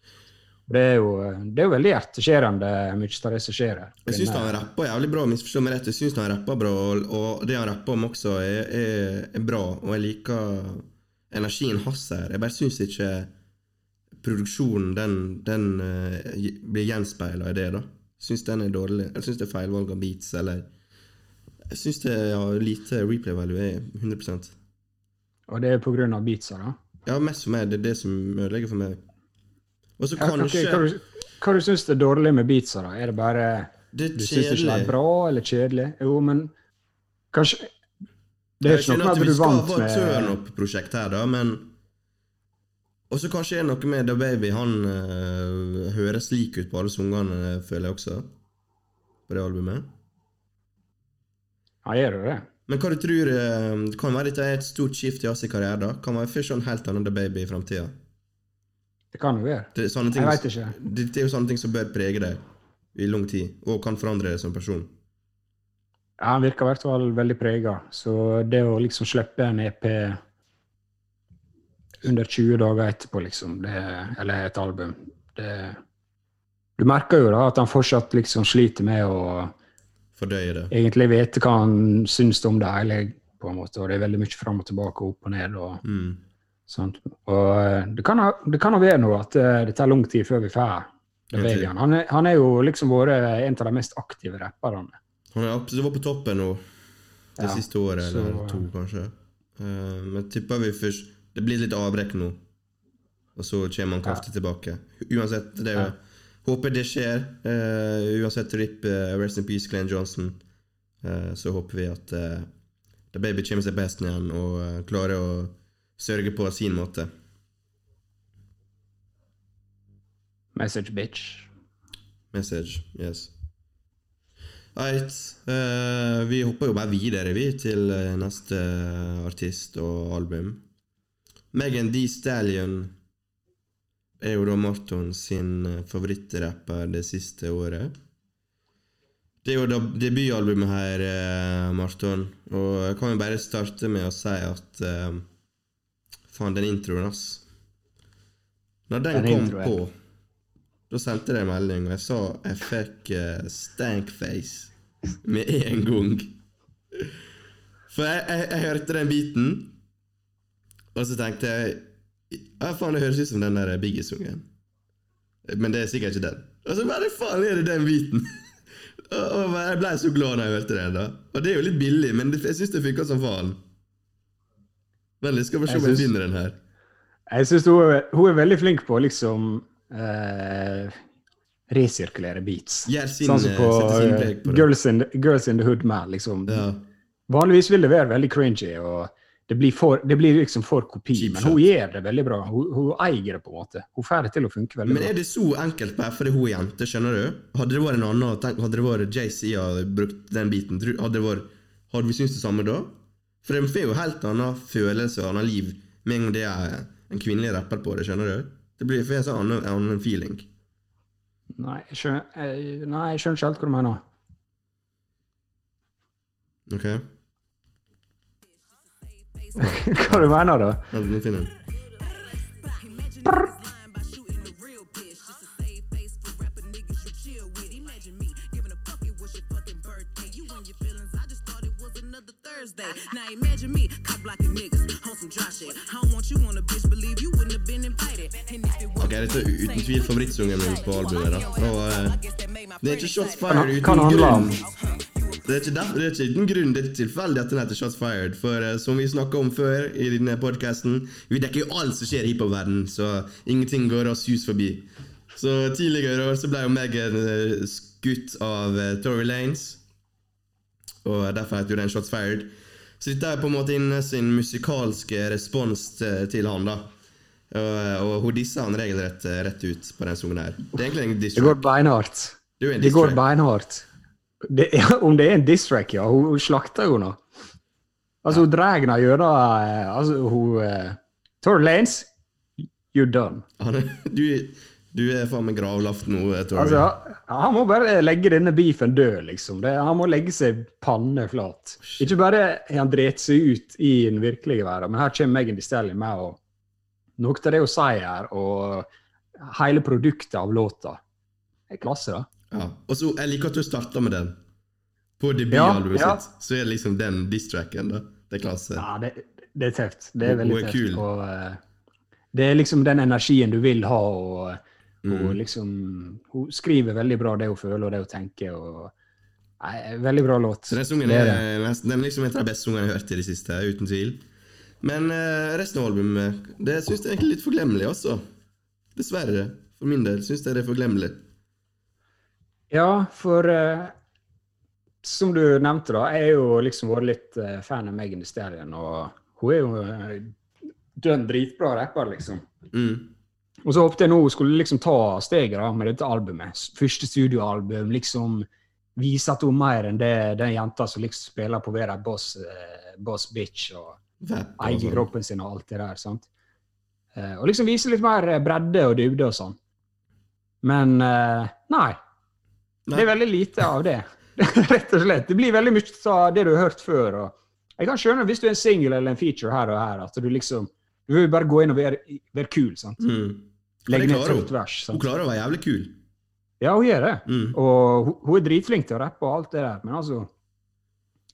Det er, jo, det er jo veldig hjerteskjærende mye av det som skjer her. Jeg syns han rapper jævlig bra, misforstå meg rett. Jeg syns han rapper bra, og, det han rapper om også, er, er, er bra. Og jeg liker energien hans her. Jeg bare syns ikke produksjonen den, den uh, blir gjenspeila i det, da. Jeg syns den er dårlig. Jeg syns det er feilvalg av beats, eller Jeg syns det har lite replay value, er 100% Og det er på grunn av beatsa, da. Ja, mest for meg. Det er det som ødelegger for meg. Og så Ja, kanskje hva, du, hva du syns er dårlig med beatsa, da? Er det bare Det du er syns det ikke det er bra eller kjedelig? Jo, men kanskje Det er ikke noe med at du er skal med Vi skal ha et turnup-prosjekt her, da, men Og så kanskje er det noe med The Baby. Han øh, høres lik ut på alle sangene, føler jeg også. På det albumet. Ja, gjør jo det. Men hva du tror det Kan være dette er et stort skift i hans karriere? da? Kan være først en helt annen The Baby i framtida? Det kan jo være. Det, er ting- Jeg vet ikke. det er jo sånne ting som bør prege deg i lang tid, og kan forandre deg som person. Ja, han virker i hvert fall veldig prega. Så det å liksom slippe en EP under 20 dager etterpå, liksom, det, eller et album det, Du merker jo da at han fortsatt liksom sliter med å Fordøye det. egentlig vite hva han syns om det hele, på en måte. Og det er veldig mye fram og tilbake opp og ned. og Mm. Sånt. Og eh, det kan det kan jo være noe at eh, det tar lang tid før vi får The Helt. Han er, han er jo liksom vært en av de mest aktive rapperne. Han er absolutt var på toppen nå det Ja, siste året, så- eller to, kanskje. Uh, men tipper vi først Det blir litt avbrekk nå, og så kommer han kraftig tilbake. Uansett, det er jo Ja. Håper det skjer. Uh, uansett RIP, uh, Rest in Peace, Glenn Johnson. Eh, så håper vi at The Baby kommer seg på hesten igjen og eh, klarer å sørge på sin måte. Message bitch. Message, yes. Right. Uh, vi hopper jo bare videre, vi, til eh, neste artist og album. Megan D. Stallion er jo da Marton sin eh, favorittrapper det siste året. Det er jo debutalbumet her, eh, Marton, og jeg kan jo bare starte med å si at eh, Faen, den introen, ass. Når den, Den kom introen. på da sendte jeg melding, og jeg sa jeg fikk uh, stankface med en gang. For jeg, jeg, jeg hørte den biten, og så tenkte jeg Ja, faen, det høres ut som den der Biggie-sungen. Men det er sikkert ikke den. Og så bare faen er det den biten! (laughs) og og jeg ble så glad når jeg hørte den. da Og det er jo litt billig, men det, jeg syns det funka som faen. Litt, skal vi se Jeg om jeg syns- finner den her. Jeg syns hun, hun er veldig flink på å liksom eh, resirkulere beats. Gjør sin, sånn som på, sin eh, på. Girls, in the, Girls in the Hood Man. Liksom. Ja. Vanligvis vil det være veldig cringy, og det blir, for, det blir liksom for kopi. Cheap men shot. hun gjør det veldig bra. Hun, hun eier det, på en måte. Hun får det til å funke veldig Men er det så enkelt bare fordi hun er jente, skjønner du? Hadde det vært en annen, tenk, hadde det vært JC hadde brukt den biten, hadde, det vært, hadde vi syntes det samme da? For det får jo helt annen følelse og annet liv med en gang det er en kvinnelig rapper på det, skjønner du? Det blir får en sånn annen, annen feeling. Nei, jeg skjønner, nei, jeg skjønner ikke helt hva du mener. Ok? (laughs) hva du mener da? Ja, Nå finner jeg den. Now imagine me, cop blocking niggas on some dry shit. I don't want you on a bitch, believe you wouldn't have been invited. And if it Ok, dette er uten tvil favorittsungen min på albumet. da. Og, uh, det er ikke Shots Fired uten grunn. Det er, ikke det er ikke uten grunn, det er tilfeldig at den heter Shots Fired. For uh, som vi snakka om før i denne podkasten, vi dekker jo alt som skjer i hiphop-verdenen, så ingenting går oss hus forbi. Så tidligere i år så ble jo Megan eh, skutt av uh, Tory Lanes, og derfor heter jo den Shots Fired. Så dette er på en måte inne sin musikalske respons til, til han, da. Og, og hun disser han regelrett eh, rett ut på den sangen her. Det er egentlig en diss Det går beinhardt. Det går beinhardt. Det, (laughs) ja, om det er en diss track, ja. Hun, hun slakter jo nå. Altså, hun drar henne gjennom eh, Altså, hun uh, Lanes, you're done. Han (laughs) du, du er faen meg gravlagt nå, eh, Tory. Altså, han må bare legge denne beefen død, liksom. Det, han må legge seg panne flat. Ikke bare har han drept seg ut i den virkelige verden, men her kommer Megan Thee Stallion med og noe av det hun sier her, og hele produktet av låta. Det er klasse, da. ja. Og så Jeg liker at du starta med den. På debutalbumet Ja, ja. sitt. Så er det liksom den diss-tracken. da. Det er klasse. Ja, det, det er tøft. Det er veldig tøft. Og, uh, det er liksom den energien du vil ha, og Mm. hun liksom Hun skriver veldig bra det hun føler og det hun tenker. og Nei, Veldig bra låt. Så den sangen Det er, den er liksom en av de beste sangene jeg har hørt i det siste, uten tvil. Men eh, resten av albumet det syns jeg er litt forglemmelig, altså. Dessverre. For min del syns jeg det er forglemmelig. Ja, for uh, som du nevnte, da, jeg er jo liksom vært litt uh, fan av Megan Thee Stallion, og hun er jo uh, dønn dritbra rapper, liksom. Mm. Og så håpet jeg nå skulle liksom ta steget da, med dette albumet. Første studioalbum, liksom vise at hun er mer enn det den jenta som liksom spiller på være boss, eh, boss bitch og Vapp og eie sånn. kroppen sin og alt det der. sant? Eh, og liksom vise litt mer eh, bredde og dybde og sånn. Men eh, nei. Det er veldig lite av det. (laughs) Rett og slett. Det blir veldig mye av det du har hørt før. og Jeg kan skjønne hvis du er en single eller en feature her og her, at du liksom Du vil bare gå inn og være, være kul. sant? Mm. Legge ned et vers. Hun klarer å være jævlig kul. Ja, hun gjør det. Mm. Og hun, er dritflink til å rappe og alt det der, men altså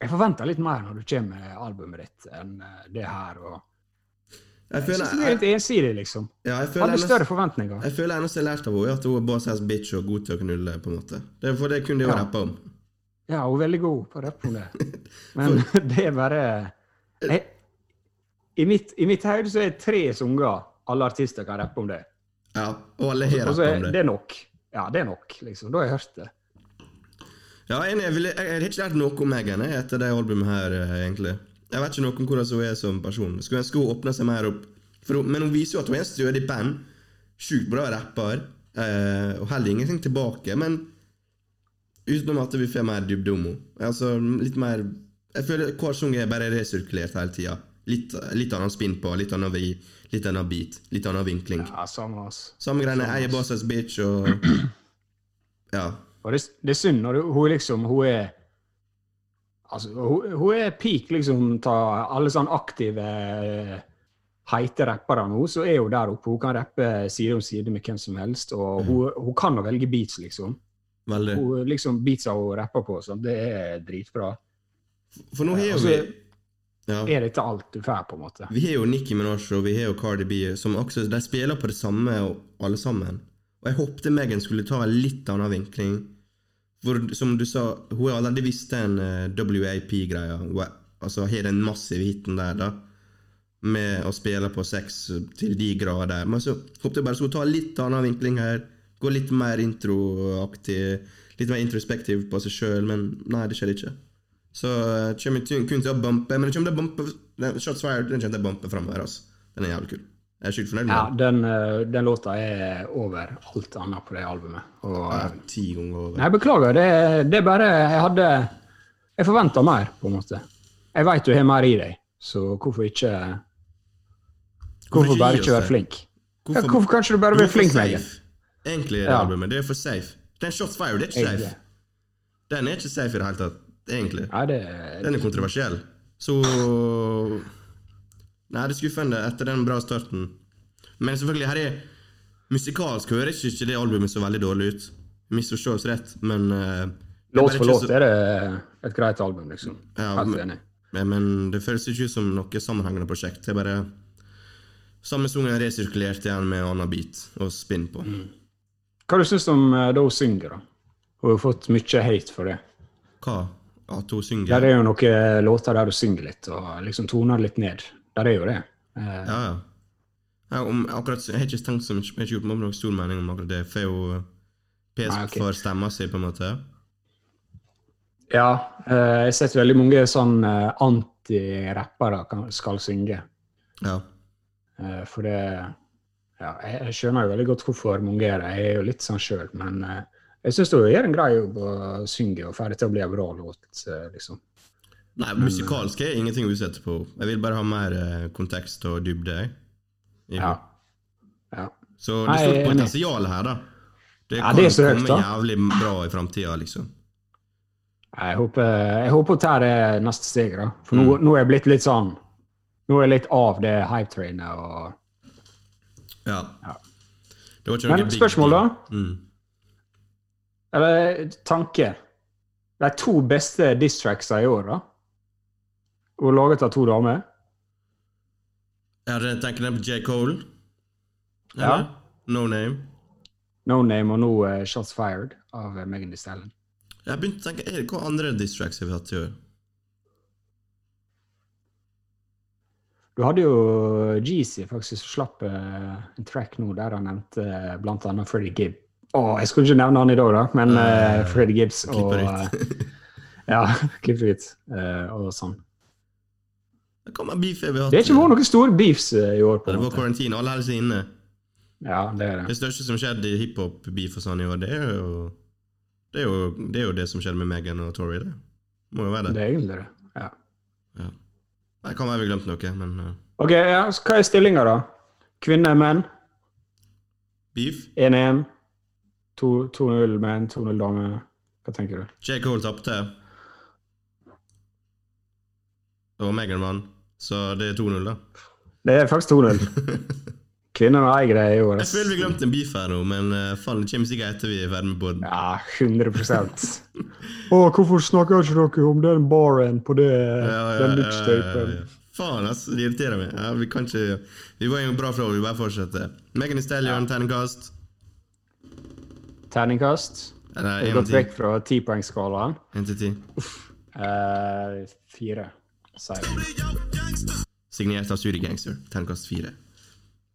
Jeg forventer litt mer når du kommer med albumet ditt, enn eh, det her. og Jeg Jeg føler, synes det er litt ensidig, liksom. ja, jeg føler Hadde eneste- større forventninger. Jeg føler eneste jeg har lært av henne, er at hun er boss ass bitch og god til å knulle. på en måte. Det for det kunne de jo Ja. rappe om. Ja, hun er veldig god på å rappe om det. (laughs) Men (laughs) det er bare jeg, I mitt, i mitt hode så er det tre sanger alle artister kan rappe om det. Ja, Og alle har er om det. det er nok. Ja, det er nok, liksom. Da har jeg hørt det. Ja, jeg, har ikke lært noe om Megan etter det albumet her, eh, egentlig. Jeg vet ikke noe om hvordan hun er som person. Skulle ønske hun åpna seg mer opp. Hun, men hun viser jo at hun er en stødig band. Sjukt bra rapper. Eh, og heller ingenting tilbake. Men utenom at vi får mer dybde om henne. Altså, litt mer Jeg føler hver sang er bare resirkulert hele tida. Litt, litt annen spinn på, litt annen vri, litt annen beat, litt annen vinkling. Ja, samme ass. Samme greiene. Jeg er bossas boss bitch og (clears throat) Ja. Og det, det er synd når hun liksom Hun er Altså, hun, hun er peak liksom ta alle sånn aktive eh, heite rappere nå, så er hun der oppe. Hun kan rappe side om side med hvem som helst, og hun, hun kan å velge beats, liksom. Veldig. Hun, liksom Beatsa hun rapper på, sånn, det er dritbra. For nå har Altså, vi ja. Er dette alt du får, på en måte? Vi har jo Nicki Minaj og vi har jo Cardi B, som også, de spiller på det samme alle sammen. Og jeg håpte Megan skulle ta en litt annen vinkling. For som du sa, hun har allerede visst den uh, WAP-greia. Hun er- Altså har den massive hiten der, da. Med å spille på sex til de grader. Men så håpte jeg bare skulle ta en litt annen vinkling her. Gå litt mer introaktig. Litt mer introspektiv på seg sjøl, men nei, det skjedde ikke. Så uh, kommer jeg kun til å bumpe Men det kommer til å bumpe den, Shots fired den kommer til å bumpe framover. Altså. Den er jævlig kul. Jeg er sykt fornøyd med Ja, den. den, eh, den låta er over alt annet på det albumet. Og, Ja, Ti ganger over. Nei, beklager. Det, det er bare Jeg hadde Jeg forventa mer, på en måte. Jeg veit du har mer i deg, så hvorfor ikke Hvorfor ikke bare ikke være flink? flink? Ja, hvorfor kan du bare blir flink, med safe. Egentlig er det Ja. albumet. Det er for safe. Den Shots fired det er ikke safe. Den er ikke safe i det hele tatt, egentlig. Nei, det Den er kontroversiell. Så Nei, det er skuffende etter den bra starten. Men selvfølgelig, her er Musikalsk høres ikke det albumet så veldig dårlig ut. Misforstås rett, men uh, Låt for låt så- er det et greit album, liksom. Ja, Helt men- enig. Men, men det føles ikke ut som noe sammenhengende prosjekt. Det er bare samme sangen resirkulert igjen med annen beat og spinn på. Hva du syns du om uh, da hun synger, da? Hun har fått mye hate for det. Hva? At hun synger? Der er jo noen låter der du synger litt, og liksom toner litt ned. Der er jo det. Eh, Ja, ja. om, akkurat, jeg har ikke tenkt så mye, jeg har ikke gjort meg noen stor mening om akkurat det. For hun pes okay. ok. for stemma si, på en måte? Ja, eh, jeg har sett veldig mange sånn eh, anti-rappere skal synge. Ja. Eh, for det Ja, jeg skjønner jo veldig godt hvorfor mange er det. Jeg er jo litt sånn sjøl, men eh, jeg syns hun gjør en grei jobb å synge og får det til å bli en bra låt, eh, liksom. Nei, musikalsk er ingenting å utsette på. Jeg vil bare ha mer eh, kontekst og dybde. Ja. ja. Så det er stort potensial her, da. Det Ja, det er komme jævlig bra i framtida, liksom. Jeg håper, jeg håper hun tar det neste steget, da. For nå, nå er jeg blitt litt sånn Nå er jeg litt av det hype-trainet og Ja. Ja. Det var ikke Men noe big spørsmål, da? Mm. Eller tanke. De to beste diss-tracksa i år, da? Hun laget av to damer. Jeg det tenker på J. Cole. Ja. No Name. No Name og nå eh, Shots Fired av uh, Megan Thee Stallion. Jeg begynte å tenke, er det Hva andre diss-tracks har vi hatt i år? Du hadde jo Jeezy faktisk som slapp uh, en track nå der han nevnte uh, blant annet Freddie Gibb. Å, jeg skulle ikke nevne han i dag, da, men uh, Eh, Gibbs og Ja, (laughs) klipp det ut. eh, og sånn. Hatt? Det er ikke vært noen store beefs eh, i år. på Det var karantene, alle holder seg inne. Ja, det er Det det. største som skjedde i hiphop-beef og sånn i år, det er jo Det er jo det, er jo det som skjedde med Megan og Tori. Det må jo være det. Det er egentlig det. Ja. Ja. Det kan være vi glemte noe, men uh, Ok, ja, hva er stillinga, da? Kvinner, menn? beef. 1-1? 2-0 menn, 2-0 dame. Hva tenker du? J. Cole tapte. Og Megan Mann. så det er 2-0, da. Det er faktisk 2-0. Kvinnene eier det i år. Jeg ass. føler vi glemte en beef her nå, men uh, faen, det kommer sikkert etter vi er ferdig med podden. Ja, 100% Å, hvorfor snakker ikke dere om den baren på det, den mixtapen? Faen, altså, det irriterer meg. Ja, vi kan ikke Vi var en bra flow, vi bare fortsetter. Megan Estelle gjør en terningkast. Terningkast? Nei, Jeg har gått vekk fra tipoengsskalaen. Én til ti. Uh, fire, sier jeg. Signert av Suri Gangster. Terningkast fire.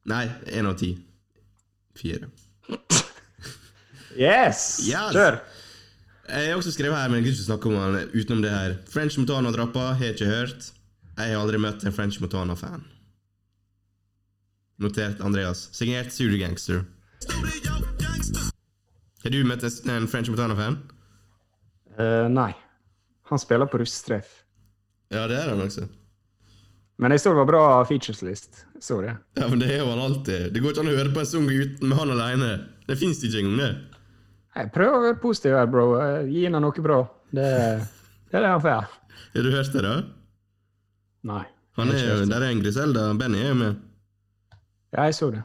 Nei, én av ti. Fire. Yes! Yes! Kjør! Jeg har også skrevet her, men jeg gidder ikke snakke om han utenom det her. French Montana-drappa har jeg ikke hørt. Jeg har aldri møtt en French Montana-fan. Notert Andreas. Signert Studiegangster. Har du møtt en- en French Montana-fan? Uh, nei. Han spiller på russetreff. Ja, det er han også. Men jeg så det var bra features-list. Så det. Ja, men det er jo han alltid. Det går ikke an å høre på en sang uten med han alene. Det fins ikke engang, det. Jeg prøver å være positiv her, bro. Eh, Gi henne noe bra. Det, det er det han får. Har du hørt det, da? Nei. Han er jo. Der er en Griselda. Benny er jo med. Ja, jeg så det.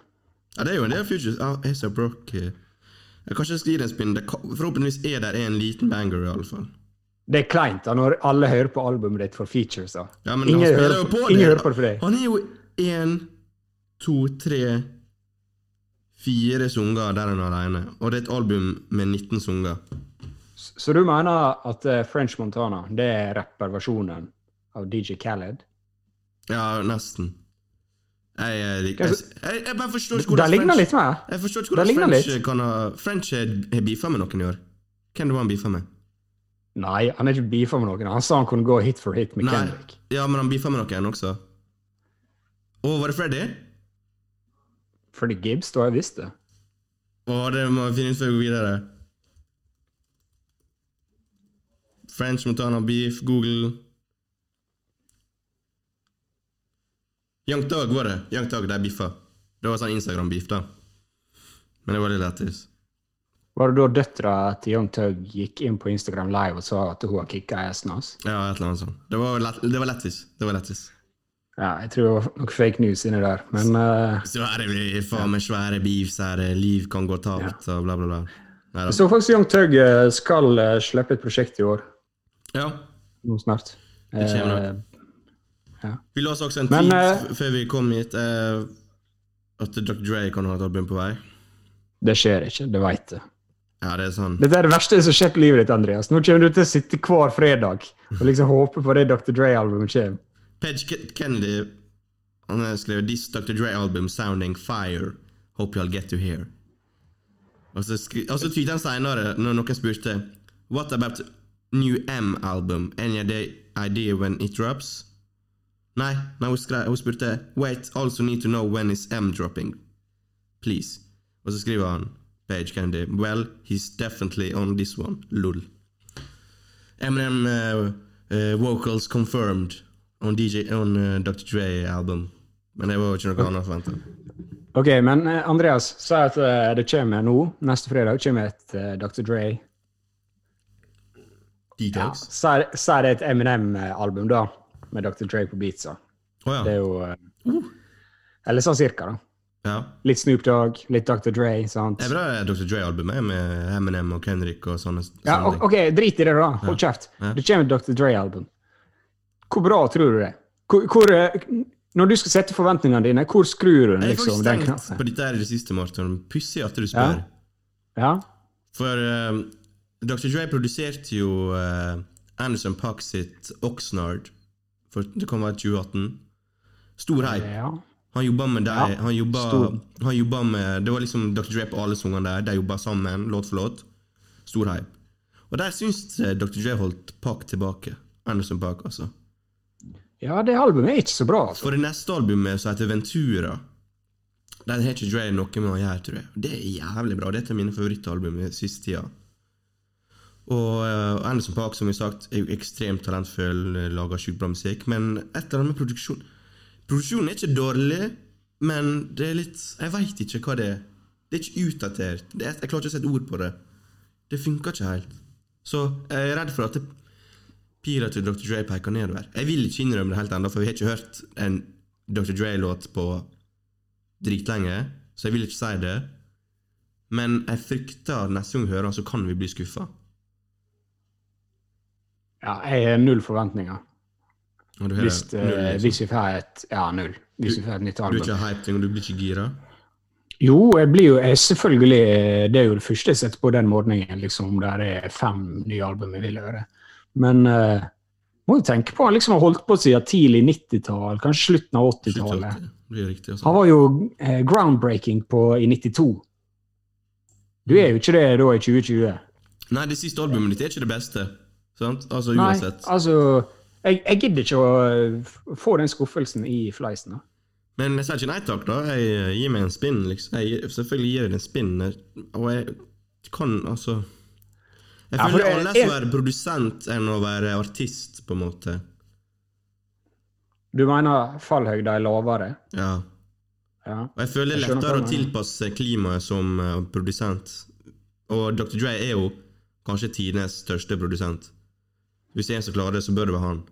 Ja, det er jo en del futures. Ja, så Brock. eh. Jeg kan ikke skrive en spinn. Forhåpentligvis er det en liten banger, i alle fall. Det er kleint da, når alle hører på albumet ditt for features. da. Ja, men ingen, hører, jo på ingen hører på det for deg. Han er jo én, to, tre, fire sanger der han er alene. Og det er et album med 19 sanger. Så du mener at eh, French Montana det er rapperversjonen av DJ Khaled? Ja, nesten. Jeg, jeg, jeg, jeg, bare forstår ikke Det hvordan French- litt med. Jeg forstår ikke hvordan French litt. kan ha French har beefa med noen i år. Hvem det var han beefa med? Nei, han er ikke beefa med noen. Han sa han kunne gå hit for hit med Nei. Kendrick. Ja, men han beefa med noen også. Og var det Freddy? Freddy Gibbs, da har jeg visst det. Å, det må vi finne ut før vi går videre. French Montana Beef, Google Young Dog var det. Young Dog, de beefa. Det var sånn Instagram-beef, da. Men det var litt lættis. Var det da døtra til Young Tug gikk inn på Instagram Live og sa at hun har kicka assen hans? Ja, et eller annet sånt. Det var, lett, det var lættis. Det var lættis. Ja, jeg tror det var noe fake news inni der, men uh, er det faen meg svære beefs her, eh, liv kan gå tapt, og bla, bla, bla. Nei, jeg så faktisk Young Tug eh, skal uh, slippe et prosjekt i år. Ja. Nå snart. Det kommer nok. Eh, Vi leste også en tweet eh, f- før vi kom hit, uh, at Dr. Dre kan ha et album på vei. det skjer ikke, det veit jeg. Ja, det er sånn Dette er det verste som skjedd i livet ditt, Andreas. Nå kommer du til å sitte hver fredag og liksom håpe på det Dr. Dre-albumet kommer. Page Ke- Kennedy han har skrevet 'This Dr. Dre album sounding fire. Hope you'll get to hear'. Og så, og så tweetet han seinere, når noen spurte 'What about new M-album? Any idea when it drops?' Nei, nei hun, skrev, hun spurte 'Wait, also need to know when is M dropping? Please'. Og så skriver han, Page Candy 'Well, he's definitely on this one. Lol'. Eminem uh, uh, vocals confirmed on DJ on uh, Dr. Dre album. Men det var jo ikke noe annet forventa. Ok, men Andreas, sa at det kommer nå, neste fredag, kommer et Dr. Dre. Ja, Detox. si si det et Eminem-album, da, med Dr. Dre på beatsa. Å Det er jo uh, Eller sånn cirka, da. ja. Litt Snoop Dogg, litt Dr. Dre, sant? Det er bra Dr. Dre-albumet med Eminem og Kendrick og sånne, Ja, sånne o- ok, drit i det, da. Hold kjeft. Ja. Det kommer et Dr. Dre-album. Hvor bra tror du det? Hvor, hvor, eh, når du skal sette forventningene dine, hvor skrur du den, Jeg har liksom? faktisk Den tenkt knappen? på dette her i det siste, Martin. Pussig at du spør. Ja? For eh, Dr. Dre produserte jo uh, Anderson Puck sitt Oxnard. For det kan være 2018. Stor hype. ja. Han jobba med deg. Ja, Han jobba, han jobba med Det var liksom Dr. Dre på alle sangene der. De jobba sammen, låt for låt. Stor hype. Og der syns Dr. Dre holdt Park tilbake. Anderson Park, altså. Ja, det albumet er ikke så bra, altså. For det neste albumet, som heter Ventura, der har ikke Dre noe med å gjøre, tror jeg. Det er jævlig bra. Det er et av mine favorittalbum i siste tida. Og uh, Anderson Park, som har sagt, er jo ekstremt talentfull, eh, lager sjukt bra musikk, men et eller annet med produksjon Produksjonen er ikke dårlig, men det er litt Jeg veit ikke hva det er. Det er ikke utdatert. Er, jeg klarer ikke å sette ord på det. Det funker ikke helt. Så jeg er redd for at pila til Dr. Dre peker nedover. Jeg vil ikke innrømme det helt ennå, for vi har ikke hørt en Dr. Dre-låt på dritlenge, så jeg vil ikke si det. Men jeg frykter at neste gang vi hører den, så kan vi bli skuffa. Ja, jeg har null forventninger. Du har Hvis, null, eh, liksom. hvis vi får et Ja, null. Hvis vi får et nytt Du er ikke hyped, du blir ikke gira? Jo, jeg blir jo jeg, selvfølgelig eh, Det er jo det første jeg setter på den morgenen, liksom, der det er fem nye album jeg vil høre. Men uh, må jo tenke på han liksom har holdt på siden tidlig 90-tall, kanskje slutten av 80-tallet. Det blir riktig, altså. Han var jo eh, groundbreaking på, i 92. Du er jo ikke det da i 2020. Nei, det siste albumet ditt er ikke det beste. Sant? Altså Nei, altså jeg, jeg gidder ikke å eh, få den skuffelsen i fleisen. da. Men jeg sier ikke nei takk, da. Jeg eh, gir meg en spinn, liksom. Jeg, selvfølgelig gir jeg det en spinn, og jeg kan altså Jeg Ja, føler det er det annerledes er- å være produsent enn å være artist, på en måte. Du mener fallhøyda er lavere? Ja. Ja. Og jeg føler det er lettere å tilpasse klimaet som uh, produsent. Og Dr. Dre er jo kanskje tidenes største produsent. Hvis det er en som klarer det, så bør det være han.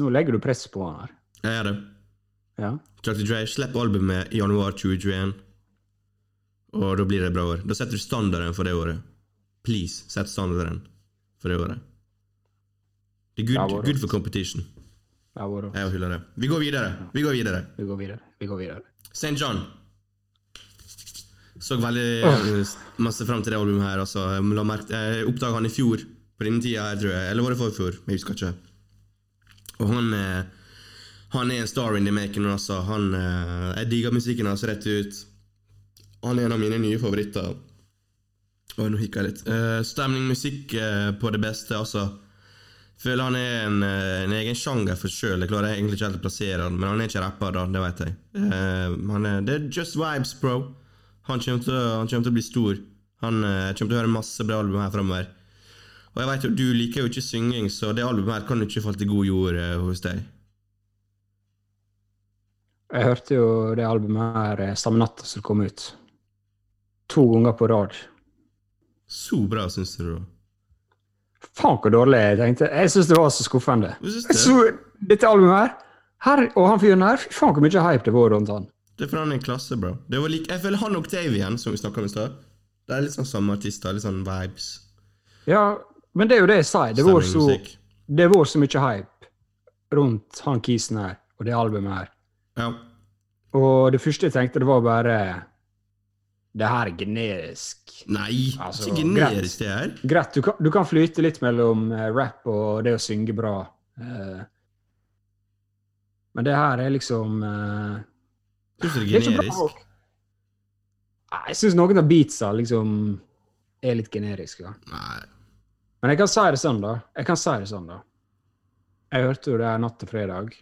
Nå legger du press på han her. Jeg gjør det. Ja. Dr. Dre slipper albumet i januar 2021, og da blir det et bra år. Da setter du standarden for det året. Please, sett standarden for det året. Det er good, vår good for competition. Det har vært Jeg hyller det. Vi går videre. Vi går videre. Vi går videre. Vi går videre. St. John. Så veldig masse fram til det albumet her. Altså. Jeg oppdaga han i fjor, på denne tida her, tror jeg. Eller var det forfjor? Jeg husker ikke. Og han eh, Han er en star in the making. Altså. Han, eh, jeg digger musikken hans rett ut. Han er en av mine nye favoritter. Oi, nå hikka jeg litt. Eh, stemning, musikk på det beste, altså. Føler han er en, en egen sjanger for sjøl. Jeg klarer egentlig ikke helt å plassere han, men han er ikke rapper, da. Det vet jeg. Han er, det er just vibes, bro. Han kommer til, han kommer til å bli stor. Han eh, kommer til å høre masse bra album her framover. Og jeg vet jo, du liker jo ikke synging, så det albumet her kan jo ikke falle til god jord eh, hos deg. Jeg hørte jo det albumet her eh, samme natta som det kom ut. To ganger på rad. Så bra, syns du? Faen, hvor dårlig jeg tenkte. Jeg syns det var så skuffende. Syns Jeg det? så dette albumet her, her og han fyren her, fy faen hvor mye hype det var rundt han. Det er for han er en klasse, bro. Det var like, jeg føler han Octavian, som vi snakka om i stad, det er litt sånn samme artister. Litt sånn vibes. Ja, men det er jo det jeg sier. Det var så, det var så mye hype rundt han kisen her og det albumet her. Ja. Og det første jeg tenkte, det var bare Det her er generisk. Nei, Altså, ikke generisk, det her. Greit, du kan, du kan flyte litt mellom eh, rap og det å synge bra. Eh, men det her er liksom eh, Syns du det er er generisk? Nei, Jeg syns noen av beatsa liksom er litt generiske. Nei. Men jeg kan si det sånn, da. Jeg kan si det sånn, da. Jeg hørte jo det her natt til fredag.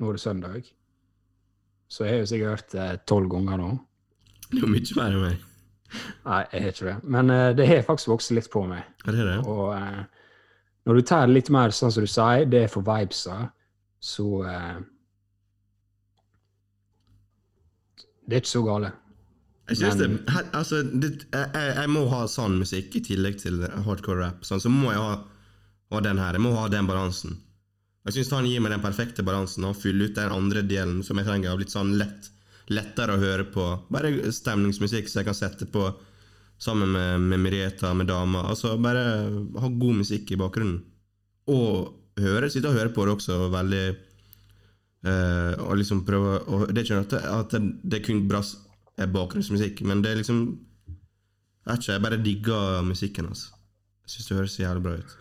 Nå er det søndag. Så jeg har jo sikkert hørt det tolv ganger nå. Det er jo mye mer enn meg. Nei, jeg har ikke det. Men uh, det har faktisk vokst litt på meg. Er det det? Og uh, når du tar det litt mer sånn som du sier, det er for vibesa, så eh, Det er ikke så gale. Jeg synes Men- det, her, altså, det jeg, jeg, må ha sånn musikk i tillegg til hardcore rap. Sånn, så må jeg ha, ha den her. Jeg må ha den balansen. Jeg syns han gir meg den perfekte balansen og fyller ut den andre delen som jeg trenger. av Litt sånn lett, lettere å høre på. Bare stemningsmusikk som jeg kan sette på sammen med, med Mirieta, med damer. Altså bare ha god musikk i bakgrunnen. Og høre, sitte og høre på det også veldig eh, Og liksom prøve og Det er ikke at at det, er kun bra bakgrunnsmusikk, men det er liksom Jeg vet ikke, jeg bare digger musikken hans. Jeg syns det høres jævlig bra ut.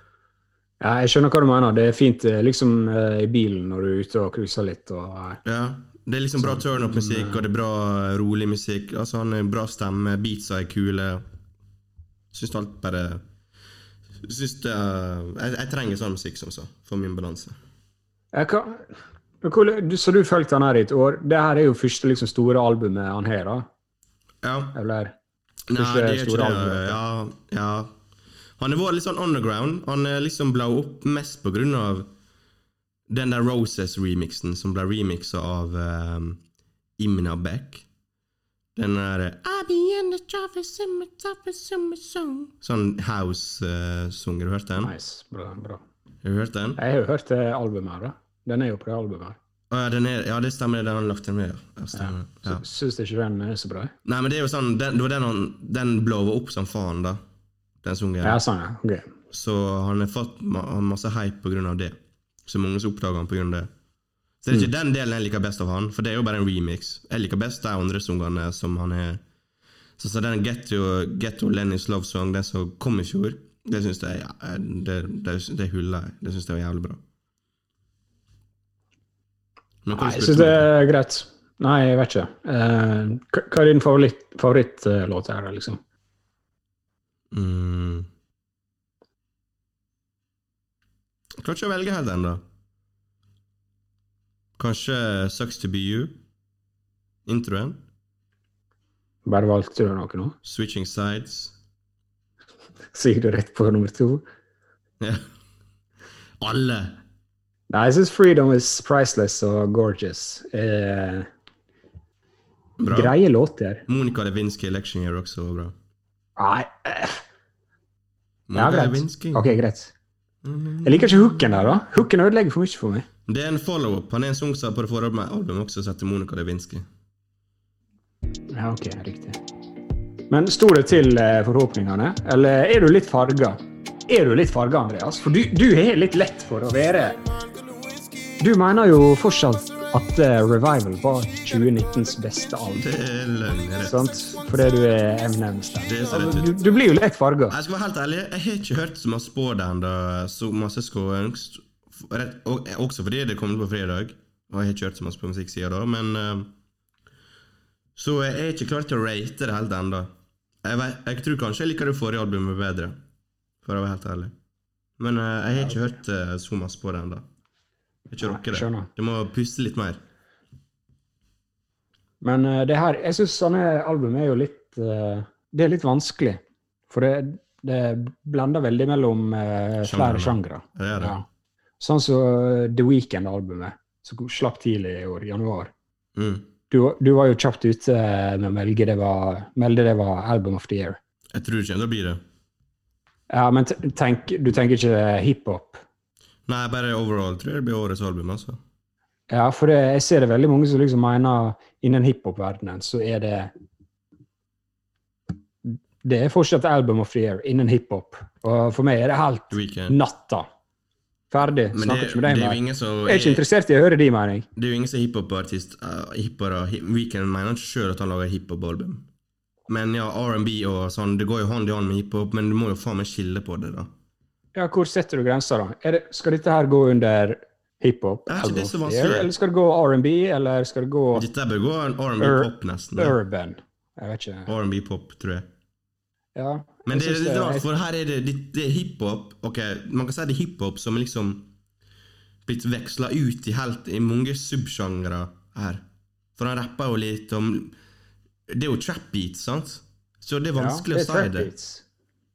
Ja, jeg skjønner hva du mener. Det er fint eh, liksom eh, i bilen når du er ute og cruiser litt. og... Ja, det er liksom bra turn-up-musikk, og det er bra rolig musikk. Altså Han har bra stemme, beatsa er kule. Syns alt bare Syns det uh, jeg, jeg trenger sånn musikk, som så, for min balanse. Jeg kan, men hvor- du, så du fulgte han her i et år. Det her er jo første liksom, store albumet han har, da? Ja. Eller? Nei, det er ikke det. albumet. Ja, ja. Han har vært litt sånn underground. Han er liksom ble opp mest på grunn av den der Roses-remixen som ble remixa av um, Imna Beck. Den der I be in the traffic, summer, traffic, summer song Sånn house-sang. har du hørt den? Nice. Bra. bra. Har du hørt den? Jeg har jo hørt det albumet her, da. Den er jo på det albumet. her. Ja, den er, ja, det stemmer. Den har han lagt den med. Ja, stemmer. Ja. Så Syns ikke den er så bra? Nei, men det er jo sånn Den, det var den, han, den blowa opp som faen, da. Den sungen. Ja, sånn, ja. Okay. Så han har fått ma masse hype på grunn av det. Så mange som oppdager han på grunn av det. Så det er ikke den delen jeg liker best av han, for det er jo bare en remix. Jeg liker best de andre sangene som han er Så, så den Getto, Getto Lennys Love Song, den som kom i fjor, det syns jeg ja, det, det, det hyller jeg. Det syns jeg var jævlig bra. Nei, jeg syns det er greit. Nei, jeg vet ikke. Eh, hva er din favoritt, favorittlåt her, liksom? Mm. Jeg klarer ikke å velge helt ennå. Kanskje Sucks to be you? Introen? Bare valgte du noe nå? Switching sides? (laughs) Sier du rett på nummer to? Ja. Alle! Nei, jeg syns 'Freedom is Priceless' og 'Gorgeous' eh, Bra. greie låter. Monica Lewinsky Election Year også bra. Nei eh, Ja, greit. Lewinsky. Ok, greit. Jeg liker ikke hooken der, da. Hooken ødelegger for mye for meg. Det er en follow-up. Han er en sang på det forrige albumet også som heter Monica Lewinsky. Ja, ok, riktig. Men sto det til eh, forhåpningene, eller er du litt farga? Er du litt farga, Andreas? For du, du er litt lett for å være Du mener jo fortsatt at eh, Revival var 2019s beste album. Det er løgn. Sant? Fordi du er Eminem-stem. Det så rett ut. Du, du blir jo lett farga. Jeg skal være helt ærlig, jeg har ikke hørt så masse på det da, Så masse skulle og- Også fordi det kom på fredag, og jeg har ikke hørt så masse på musikk siden da, men eh, Så jeg er ikke klar til å rate det helt ennå. Jeg, jeg tror kanskje jeg liker det forrige albumet bedre, for å være helt ærlig. Men eh, jeg har ikke hørt så masse på det ennå. Jeg ikke Nei, det. Du må puste litt mer. Men uh, det her, jeg syns sånne album er jo litt uh, Det er litt vanskelig. For det, det blender veldig mellom uh, flere sjangre. Ja. Sånn som eh, The Weekend-albumet, som slapp tidlig i år, januar. Mm. Du, du var jo kjapt ute med å melde det var, melde det var Album of the Year. Jeg tror ikke det blir det. Ja, men tenk, du tenker ikke hiphop? Nei, bare overall tror jeg det blir årets album, altså. Ja, for det, jeg ser det veldig mange som liksom mener innen hiphop-verdenen så er det Det er fortsatt Album of the Year innen hiphop. Og for meg er det helt Weekend. Natta. Ferdig. Men det, Snakker ikke med deg er mer. Jeg er ikke interessert i å høre din mening. Det er jo ingen som er hiphop-artist. Uh, hiphopere, hi Weekend mener ikke sjøl at han lager hiphop-album. Men ja, R&B og sånn, det går jo hånd i hånd med hiphop, men du må jo faen meg skille på det, da. Ja, Hvor setter du grensa, da? Er det, skal dette her gå under hiphop? Det er det vanskelig. Eller skal det gå R&B, eller skal det gå Dette bør gå R&B-pop, nesten. urban? Jeg vet ikke. R&B-pop, tror jeg. Ja, Men det er det litt rart, for her er det, det, det er hiphop Ok, man kan si det er hiphop som er liksom blitt veksla ut i helt i mange subsjangre her. For han rapper jo litt om Det er jo trap beats, sant? Så det er vanskelig ja, å si det.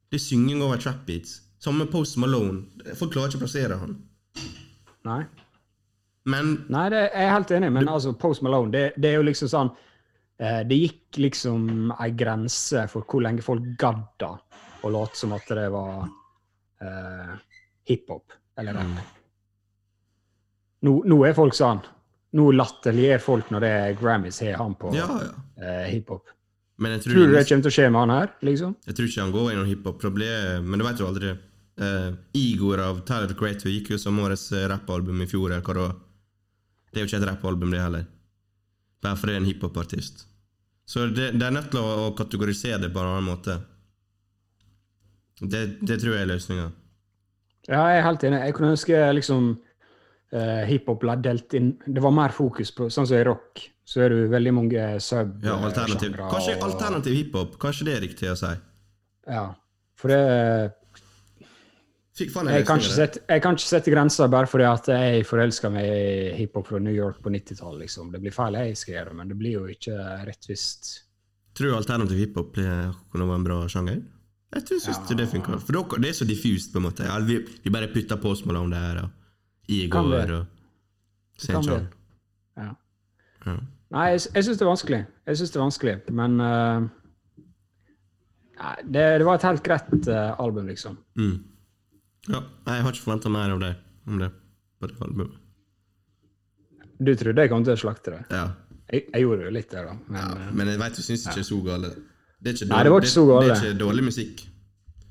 Det er synging over trap beats. Som med Post Malone. Folk klarer ikke å plassere han. Nei. Men Nei, det er jeg helt enig, men altså Post Malone, det, det er jo liksom sånn eh, Det gikk liksom ei grense for hvor lenge folk gadda å late som at det var eh, hiphop eller rap. Nå, nå er folk sånn. Nå latterliggjør folk når det er Grammys har han på ja, ja. eh, hiphop. Men jeg tror, Tror du det kommer til å skje med han her, liksom? jeg tror ikke han går gjennom hiphop-problem, men du vet jo aldri. Uh, Igor av Tyler Creator gikk jo som årets eh, rappalbum i fjor. eller hva da? Det er jo ikke et rappalbum, det heller. Bare fordi det er en hiphopartist. Så det, det er nødt til å, å kategorisere det på en annen måte. Det, det tror jeg er løsninga. Ja, jeg er helt enig. Jeg kunne ønske liksom uh, hiphop ble delt inn Det var mer fokus på Sånn som i rock, så er det veldig mange sub Ja, alternativ. Kanskje alternativ hiphop. Kanskje det er riktig å si. Ja. For det jeg kan, sette, jeg kan ikke sette grenser bare fordi at jeg forelsker meg i hiphop fra New York på 90-tallet. Liksom. Det blir feil jeg skal gjøre, men det blir jo ikke rettvist. Tror du alternativ hiphop kunne være en bra sjanger? Jeg tror synes ja. det funker. For det er så diffust, på en måte. Vi, vi bare putter på Malone om det her, og Igor og St. John. Ja. Ja. Nei, jeg, jeg syns det er vanskelig. Jeg synes det er vanskelig, men uh, nei, det, det var et helt greit uh, album, liksom. Mm. Ja, jeg har ikke forventa mer av det, om det på det albumet. Du trodde jeg kom til å slakte det. Ja. Jeg, jeg gjorde jo litt det, da. Men ja. eh, Men jeg vet du syns ikke det er så gale. Det er ikke Nei, det var ikke så gale. Det er ikke dårlig musikk.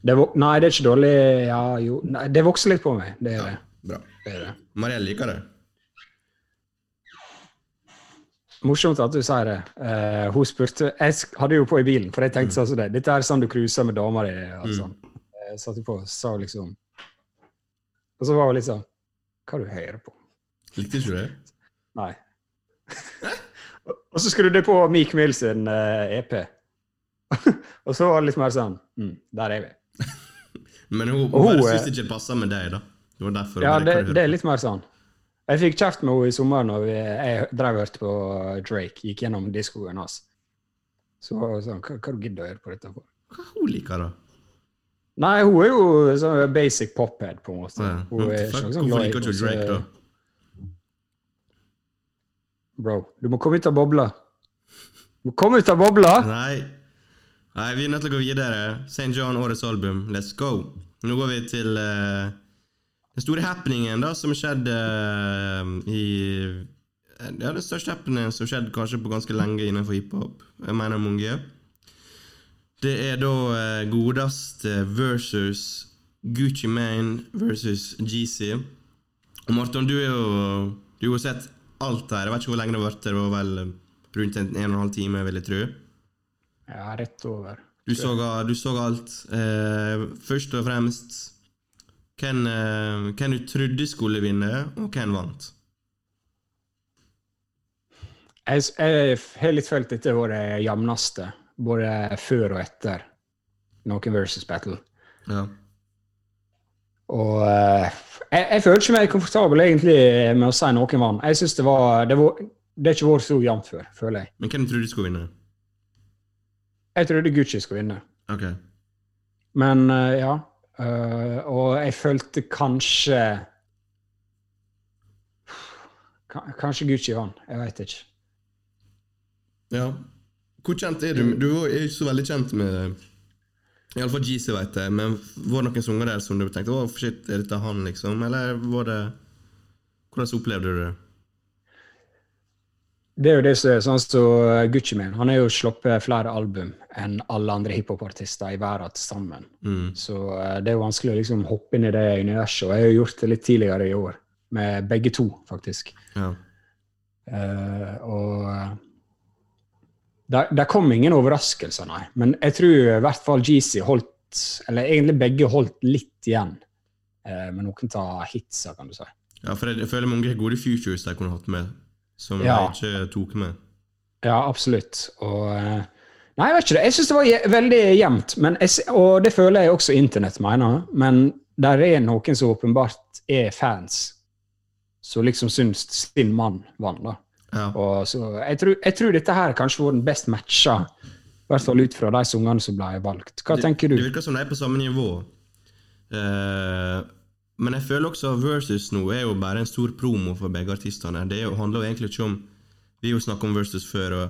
det var, nei, det er ikke dårlig Ja, jo Nei, det vokser litt på meg. Det er Ja, det. bra. det, er det. Mariell liker det. Morsomt at du sier det. Uh, hun spurte Jeg hadde jo på i bilen, for jeg tenkte sånn som det. Dette er sånn du cruiser med dama di. og Mm. Jeg satte på og sa liksom Og så var hun litt sånn Hva du hører på? Likte ikke du det? Nei. (laughs) og så skrudde jeg på Meek Mill sin uh, EP. (laughs) og så var det litt mer sånn mm, Der er vi. (laughs) Men hun, Og hun hun syntes ikke det passa med deg, da. Det var derfor Ja, hun bare, det, det er litt mer sånn. Jeg fikk kjeft med henne i sommer når vi, jeg drev og hørte på Drake. Gikk gjennom diskoen hans. Så sånn Hva, hva du gidder å gjøre på dette for? Hva hun liker, da? Nei, hun er jo sånn basic pophead, på en måte. Ja. Hun er ikke sånn Hvorfor liker du kose- Drake, da? Bro, du må komme ut av bobla. Du må komme ut av bobla! Nei. Nei, vi er nødt til å gå videre. St. John, årets album. Let's go. Nå går vi til eh, den store happeningen da, som skjedde eh, i Ja, den største happeningen som skjedde kanskje på ganske lenge innenfor hiphop. Jeg mener mange. Det er da eh, godeste versus Gucci Mane versus GC. Og Marton, du Du har jo sett alt her. Jeg vet ikke hvor lenge det vært. Det var vel rundt en, en og en halv time, vil jeg tro. Ja, rett over. Du så, du så alt. Eh, først og fremst hvem, eh, hvem du trodde skulle vinne, og hvem vant. Jeg, jeg har litt følt dette har vært det jevneste, både før og etter noen versus battle. Ja. Og eh, jeg, jeg føler ikke meg komfortabel egentlig med å si noen vant. Jeg synes det var Det, var, det har ikke vært så jevnt før, føler jeg. Men hvem trodde du skulle vinne? Jeg trodde Gucci skulle vinne. Ok. Men eh, ja. Eh, og jeg følte kanskje Kanskje Gucci vant. Jeg veit ikke. Ja. Hvor kjent er du? Du er ikke så veldig kjent med Iallfall GC, vet jeg. Men var det noen sanger der som du tenkte Å, shit, er dette han, liksom? Eller var det Hvordan opplevde du det? Det er jo det som er sånn som Gucci Mane. Han har jo sluppet flere album enn alle andre hiphopartister i verden til sammen. Mm. Så eh, det er jo vanskelig å liksom hoppe inn i det universet. Og jeg har jo gjort det litt tidligere i år, med begge to, faktisk. Ja. Uh, og eh, der kom ingen overraskelser, nei. Men jeg tror i hvert fall GC holdt, eller egentlig begge holdt litt igjen uh, med noen av hitsa, kan du si. ja, for jeg, jeg føler mange gode futures de kunne hatt med, som Ja. jeg ikke tok med. Ja, absolutt. Og eh, Nei, jeg vet ikke det. Jeg syns det var veldig jevnt, og det føler jeg også internett mener. Men der er noen som åpenbart er fans, som liksom syns sin mann vant, da. Ja. Og så jeg tror, jeg tror dette her kanskje var den best matcha, i hvert fall ut fra de sangene som ble valgt. Hva tenker du? Det virker som de er på samme nivå. Eh, men jeg føler også at Versus nå er jo bare en stor promo for begge artistene. Det er handler jo egentlig ikke om Vi har jo snakket om Versus før, og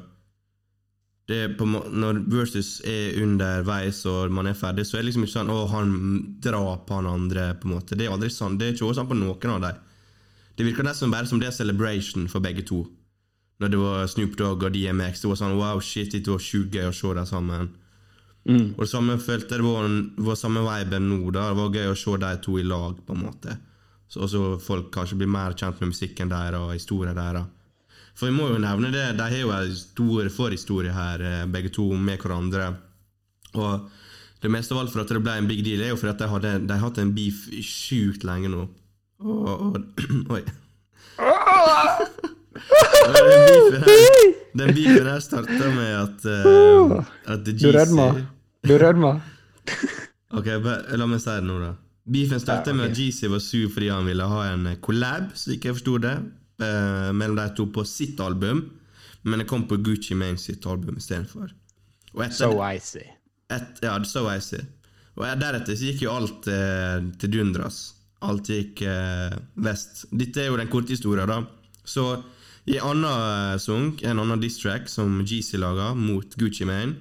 det på, når Versus er underveis og man er ferdig, så er det liksom ikke sånn 'Å, han drap han andre', på en måte. Det er aldri sånn. Det er ikke sånn på noen av dem. Det virker nesten bare som det er celebration for begge to. Når det var Snoop Dogg og DMX. Det var sånn 'wow, shit, det var sjukt gøy å se dem sammen'. Mm. Og det samme følte jeg det var, var samme viben nå. da Det var gøy å se de to i lag, på en måte. Så også folk kanskje blir mer kjent med musikken deres og historien deres. For vi må jo nevne det, de har jo en stor forhistorie her, eh, begge to, med hverandre. Og det meste av alt for at det ble en big deal, er jo fordi at de, hadde, de har hatt en beef sjukt lenge nå. Og, og Oi. (clears throat) (laughs) Den beefen her, den beefen her starta med at, uh, at rødma. Du rødmer. Ok, La meg si det nå, da. Beefen startet Ja, med at Jeezy var sur fordi han ville ha en eh, collab, slik jeg forsto det, eh, mellom de to på sitt album, men det kom på Gucci Mane sitt album istedenfor. So icy. et, ja, so icy. Og deretter så gikk jo alt eh, til dundras. Alt gikk eh, vest. Dette er jo den korte historien, da. Så i en annen eh, sang, en annen diss-track som Jeezy laga mot Gucci Mane,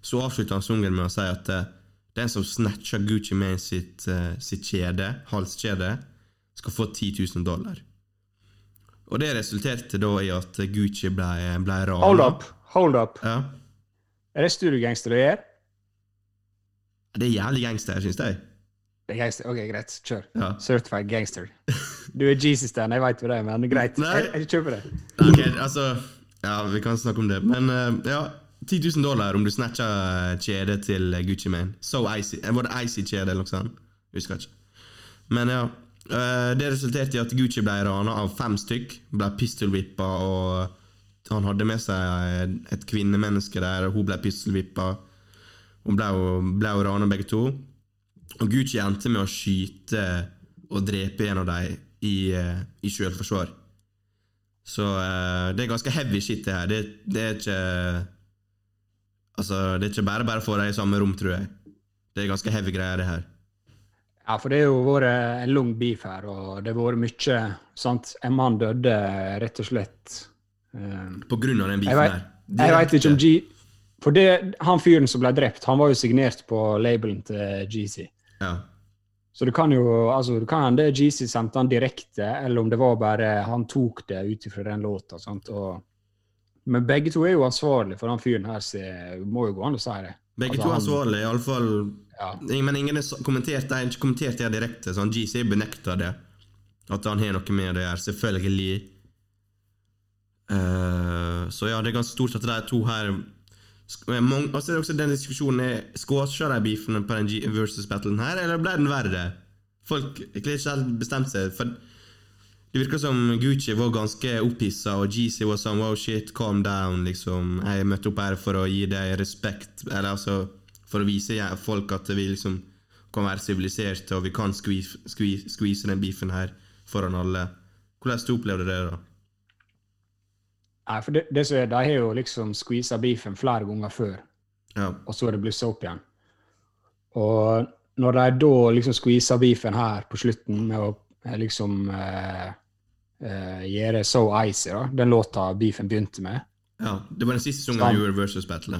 så avslutter han sangen med å si at eh, den som snatcher Gucci Mane sitt, eh, sitt kjede, halskjede, skal få 10 000 dollar. Og det resulterte da i at Gucci ble, ble rana. Hold up. Hold up. Ja. Er det studiogangster du gjør? Det er jævlig gangster, syns jeg. Det er gangster. Ok, greit. Kjør. Ja. Certified gangster. Du er Jesus, den, jeg veit jo det, men greit. Nei. Jeg, jeg kjøper det. Ok, altså Ja, vi kan snakke om det. Men eh, ja, 10 000 dollar om du snatcher kjedet til Gucci Mane. So icy. Eh, Var det icy-kjede eller noe sånt? Husker ikke. Men ja. eh, det resulterte i at Gucci ble rana av fem stykk. Ble pistolvippa, og han hadde med seg et kvinnemenneske der, og hun ble pistolvippa. Hun ble ble rana begge to. Og Gucci endte med å skyte og drepe en av dem i, eh, i selvforsvar. Så det er ganske heavy shit, det her. Det, det er ikke Altså, det er ikke bare bare å få dem i samme rom, tror jeg. Det er ganske heavy greier, det her. Ja, for det har jo vært en lang beef her, og det har vært mye sant? En mann døde rett og slett um, På grunn av den beefen her. jeg vet ikke om G... For det, han fyren som ble drept, han var jo signert på labelen til GC. Ja. Så det kan jo altså, det kan hende GC sendte han direkte, eller om det var bare han tok det ut ifra den låta. Sant? Og, men begge to er jo ansvarlige for den fyren her, så må jo gå an å si det. Begge Altså, to er ansvarlig, iallfall Ja. Men ingen har kommentert det, ikke kommentert det direkte. Sånn, GC benekter det. At han har noe med det å gjøre. Selvfølgelig. Uh, så ja, det er ganske stort at de to her mange, altså det er også den diskusjonen er Squasha de beefene på den G versus-battlen her, eller ble den verre? Folk har ikke helt bestemt seg. For det virker som Gucci var ganske opphissa, og GC var sånn wow, shit, calm down, liksom. Jeg møtte opp her for å gi deg respekt, eller altså for å vise folk at vi liksom kan være siviliserte, og vi kan squeeze, squeeze, squeeze den beefen her foran alle. Hvordan du opplevde det, da? Nei, for det, det som er, De har jo liksom squeeza beefen flere ganger før, Ja. og så er det blussa opp igjen. Og når de da liksom squeezer beefen her på slutten med å eh, liksom eh, eh, gjøre So Icy, da, den låta beefen begynte med ja. Det var den siste sangen han gjorde versus battle.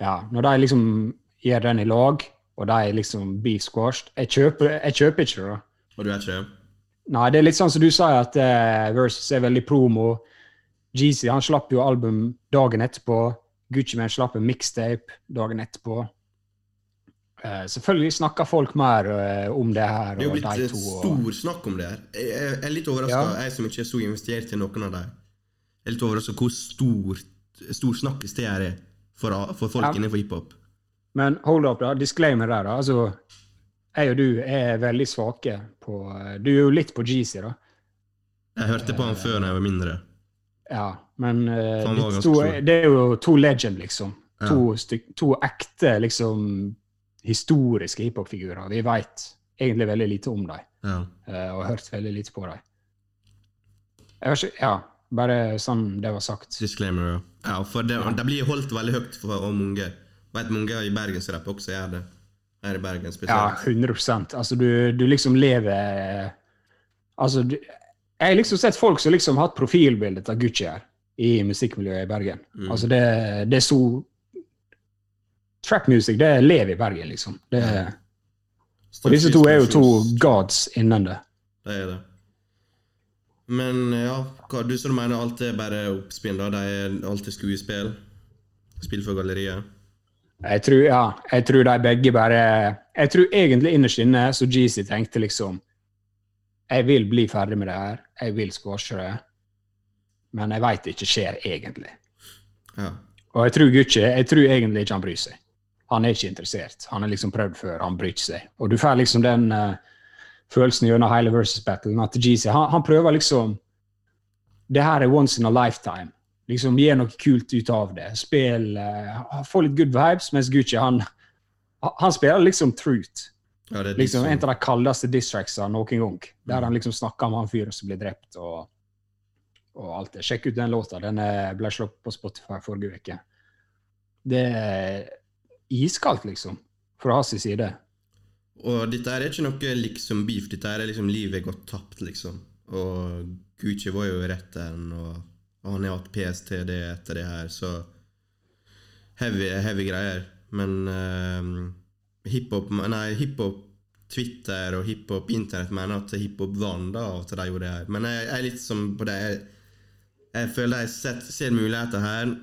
ja, Når de liksom gjør den i lag, og de liksom blir squashed Jeg kjøper, jeg kjøper ikke det. Og du er ikke det? Nei, det er litt sånn som du sier, at uh, Versus er veldig promo. Jeezy han slapp jo album dagen etterpå. Gucci Man slapp en mixtape dagen etterpå. Eh, selvfølgelig snakker folk mer eh, om det her. Det er jo blitt de eh, to, stor snakk om det her. Jeg er litt overraska, Ja. jeg som ikke er så investert i noen av dem. Jeg er litt overraska hvor stor, stor snakkes det her er for, for folk Ja. innenfor hiphop. Men hold up, da. Disclaimer der, da. Altså, jeg og du er veldig svake på Du er jo litt på Jeezy, da. Jeg hørte på han før da jeg var mindre. Ja, men uh, to, det er jo to legend, liksom. Ja. To, styk, to ekte, liksom historiske hiphop-figurer. Vi veit egentlig veldig lite om dem, Ja. eh, og har hørt veldig lite på dem. Ja, bare sånn det var sagt. Disclaimer, ja. ja for det, det blir holdt veldig høyt for mange. Vet mange i bergensrapp også gjør det. Her i Bergen Ja, 100% Altså, du, du liksom lever Altså, du, jeg har liksom sett folk som liksom har hatt profilbildet av Gucci her i musikkmiljøet i Bergen. Mm. Altså, det, det er så Trap music, det lever i Bergen, liksom. Det, og disse to er jo to gods innen det. Det er det. Men ja, hva du som mener alt er bare oppspinn, da? De, er alt er skuespill? Spill for galleriet? Jeg tror, ja, jeg tror de begge bare Jeg tror egentlig innerst inne så Jeezy tenkte liksom Jeg vil bli ferdig med det her. Jeg vil squashe det. Men jeg veit det ikke skjer egentlig. Ja. Og jeg tror ikke, jeg tror egentlig ikke han bryr seg. Han er ikke interessert. Han har liksom prøvd før, han bryr ikke seg. Og du får liksom den uh, følelsen gjennom hele versus battlen at GC han, han prøver liksom Det her er once in a lifetime. Liksom Gi noe kult ut av det. Spill uh, Få litt good vibes, mens Gucci han, han spiller liksom truth. ja det Liksom liksom, En av de kaldeste distracksene noen gang. Der han liksom snakker om han fyren som blir drept, og, og alt det. Sjekk ut den låta. Den ble slått på Spotify forrige uke. Det iskaldt, liksom, fra hans side. Og dette er ikke noe liksom beef, dette er liksom livet gått tapt, liksom. Og Gucci var jo i retten, og, og han har hatt PSTD etter det her, så heavy, heavy greier. Men eh, hiphop Nei, hiphop Twitter og hiphop internett mener at hiphop vant da, at de gjorde det her. Men jeg, jeg er litt som på det Jeg, jeg føler jeg ser muligheter her.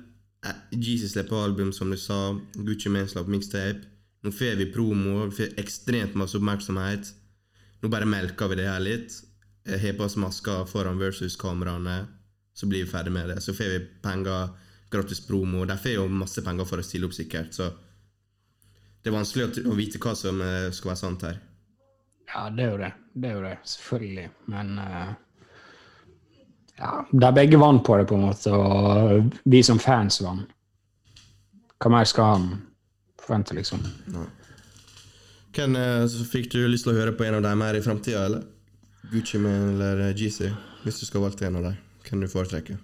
Eh, Jesus slipper album, som du sa. Gucci Mane slapp mixtape. Nå får vi promo, vi får ekstremt masse oppmerksomhet. Nå bare melker vi det her litt. Har på oss masker foran versus-kameraene, så blir vi ferdig med det. Så får vi penger, gratis promo. De får jo masse penger for å stille opp, sikkert. Så det er vanskelig å, vite hva som eh, skal være sant her. Ja, det er jo det. Det er jo det, selvfølgelig. Men eh, ja, der begge vant på det, på en måte, og vi som fans vant. Hva mer skal han forvente, liksom? Hvem eh, fikk du lyst til å høre på en av dem her i framtida, eller? Gucci Man eller eh, GC? Hvis du skal valgte en av dem, hvem du foretrekker?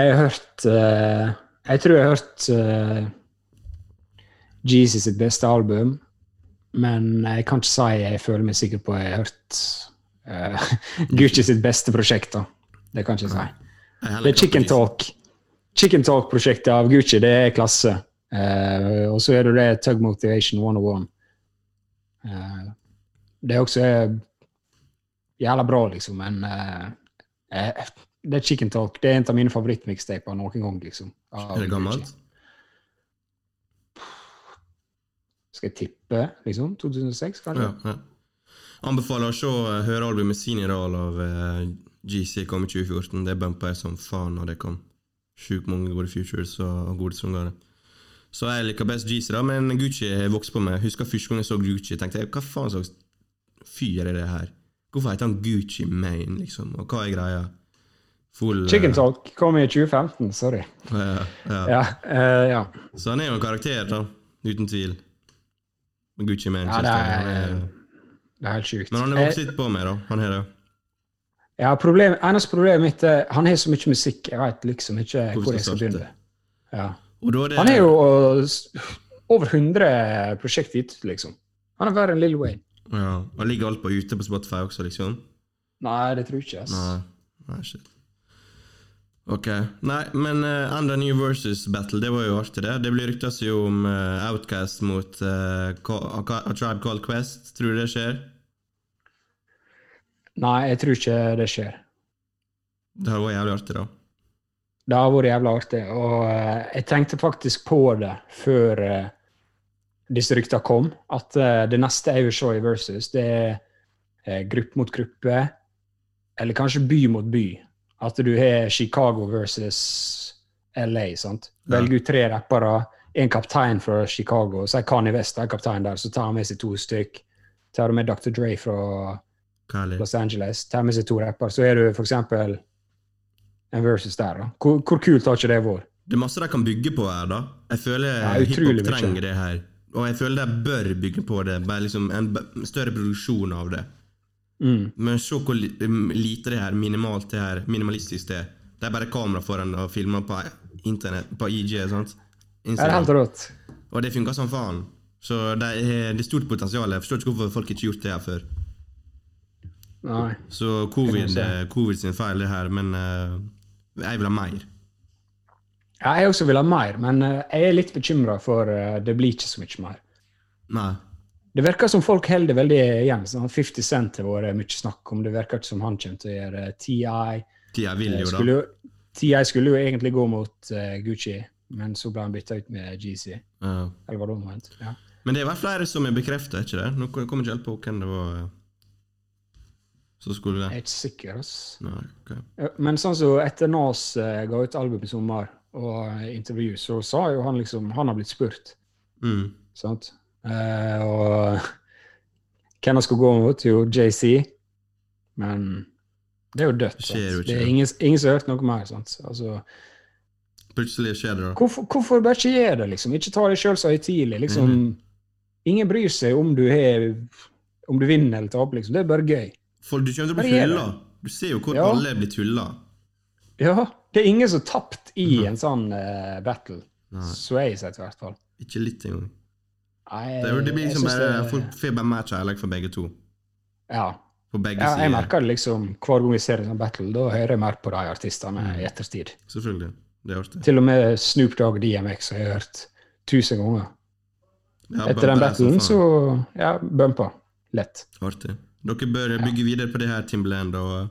Jeg har hørt uh, Jeg tror jeg har hørt uh, Jesus sitt beste album, men jeg kan ikke si jeg føler meg sikker på at jeg har hørt eh, (laughs) Gucci sitt beste prosjekt. da. Det kan jeg ikke si. Det er Chicken Talk. Chicken Talk-prosjektet av Gucci, det er klasse. Uh, og så er det det Tug Motivation 101. Uh, det er også eh, jævla bra, liksom, men uh, eh, det er Chicken Talk. Det er en av mine favorittmikstaper noen gang, liksom. Er det gammelt? Skal jeg tippe, liksom? 2006, kanskje? Ja, ja. Anbefaler å se eh, høre albumet Seniral av GC kom i 2014. Det bumpa jeg som faen da det kom. Sjukt mange gode futures og gode sanger. Så jeg liker best GC, da, men Gucci har vokst på meg. Husker første gang jeg så Gucci, tenkte jeg hva faen slags fyr er det her? Hvorfor heter han Gucci Mane, liksom? Og hva er greia? Full eh, Chicken Talk kom i 2015, sorry. Ja, ja. Ja, uh, ja. Så han er jo en karakter, da. Uten tvil. Gucci Mane. ja det, er, det er helt sjukt. men han Eh, vokst på meg, da. Han har det. Ja, problem, eneste problemet mitt er han har så mye musikk, jeg vet liksom ikke Hvor jeg skal begynne. Ja. Er det Han er jo over 100 prosjekt ut liksom. Han er verre enn Lill Wayne. Ja, og ligger alt på ute på Spotify også, liksom? Nei, det tror jeg ikke. ass. Nei, nei shit. Ok. Nei, men uh, Enda New versus Battle, det var jo artig, det. Det blir ryktes jo om uh, Outcast mot uh, A Tribe Called Quest. Tror du det skjer? Nei, jeg tror ikke det skjer. Det hadde vært jævlig artig, da. Det har vært jævlig artig. Og eh, jeg tenkte faktisk på det før eh, disse ryktene kom, at eh, det neste jeg vil se i Versus, det er gruppe mot gruppe, eller kanskje by mot by. At du har Chicago versus LA, sant? Ja. Velg ut tre rappere, en kaptein fra Chicago, så er Kanye West er kaptein der, så tar han med seg to stykk. Tar du med Dr. Dre fra Los Angeles, tar med seg to rapper, så er du eksempel en versus der, da. Hvor, hvor kult har ikke det vært? Det er masse de kan bygge på her, da. Jeg føler Ja, hiphop trenger det her. Og jeg føler de bør bygge på det. Bare liksom en større produksjon av det. Mm. Men se hvor um, lite det her, minimalt det her, minimalistisk det er. Det er bare kamera foran og filmer på internett, på IG. sant? Det er helt rått. Og det funker som faen. Så det er, det er stort potensial. Jeg forstår ikke hvorfor folk ikke har gjort det her før. Nei. Så covid, eh, covid sin feil, er her, men eh, jeg vil ha mer. Ja, jeg også vil ha mer, men eh, jeg er litt bekymra for uh, det blir ikke så mye mer. Nei. Det virker som folk holder det veldig igjen. Sånn 50 Cent har vært mye snakk om. Det virker ikke som han kommer til å gjøre TI. TI vil jo, da. Skulle jo, TI skulle jo egentlig gå mot uh, Gucci, men så ble han bytta ut med GC. Ja. Eller var det omvendt? Ja. Men det er vel flere som er bekrefta, ikke det? Nå kommer jeg ikke helt på hvem det var som skulle Jeg er ikke sikker. ass. Nei, okay. Men sånn som etter Nas eh, ga ut album i sommer, og eh, intervju, så sa jo han liksom Han har blitt spurt. Mm. Sant? Eh, og (laughs) hvem han skulle gå mot? Jo, JC. Men det er jo dødt. Det jo Det er ingen, ingen som har hørt noe mer. Sant? Altså, Plutselig skjer det, da. hvorfor, hvorfor bare ikke gjøre det, liksom? Ikke ta det sjøl så høytidelig. Liksom, Mhm. Ingen bryr seg om du, er, om du vinner eller taper, liksom. Det er bare gøy. For du kommer til å bli hylla. Du ser jo hvor Ja. alle blir tulla. Ja, det er ingen som har tapt i en sånn uh, battle. Nei, Sway sett i hvert fall. ikke litt engang. Nei, Det, det blir liksom bare det- Folk får bare mer kjærlighet for begge to. Ja. Begge ja, jeg merker det liksom hver gang vi ser en sånn battle. Da hører jeg mer på de artistene Mm. i ettertid. Selvfølgelig. Det er artig. Til og med Snoop Dogg og DMX har jeg hørt tusen ganger. Ja, Etter den battlen så, så ja, bumpa. Lett. Artig. Dere bør bygge videre på det her, Timberland og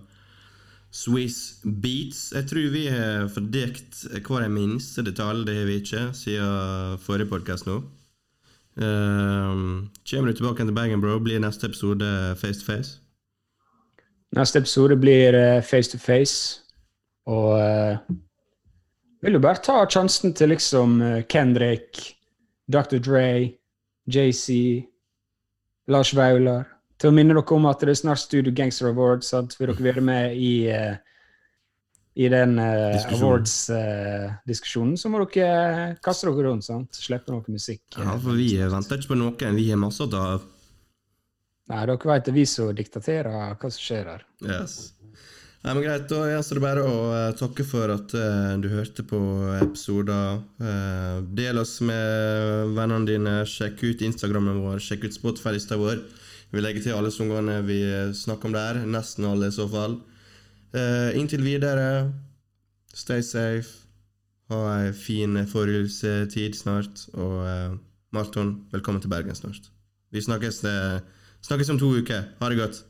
Swiss Beats. Jeg tror vi har fordekt hver en minste detalj, det har vi ikke, siden forrige podkast nå. Um, kommer du tilbake til Bergen, bro? Blir neste episode face to face? Neste episode blir face to face. Og uh, vil jo bare ta sjansen til liksom eh, Kendrick, Dr. Dre, JC, Lars Vaular. Til å minne dere om at det er snart Studio Gangster Awards. Sant? Vil dere være med i, eh, i den awards-diskusjonen, så må dere kaste dere rundt. sant? Slippe noe musikk. eh, Ja, for vi venter ikke på noen. Vi har masse å ta av. Nei, dere vet det er vi som diktaterer hva som skjer her. Yes. Nei, men Greit, da gjenstår det bare å uh, takke for at uh, du hørte på episoder. Uh, del oss med vennene dine. Sjekk ut Instagrammen vår, sjekk ut Spotify-lista vår. Vi legger til alle sangene vi snakker om der. Nesten alle, i så fall. Uh, inntil videre, stay safe. Ha ei fin forjulstid snart. Og uh, Marton, velkommen til Bergen snart. Vi snakkes, uh, snakkes om to uker. Ha det godt.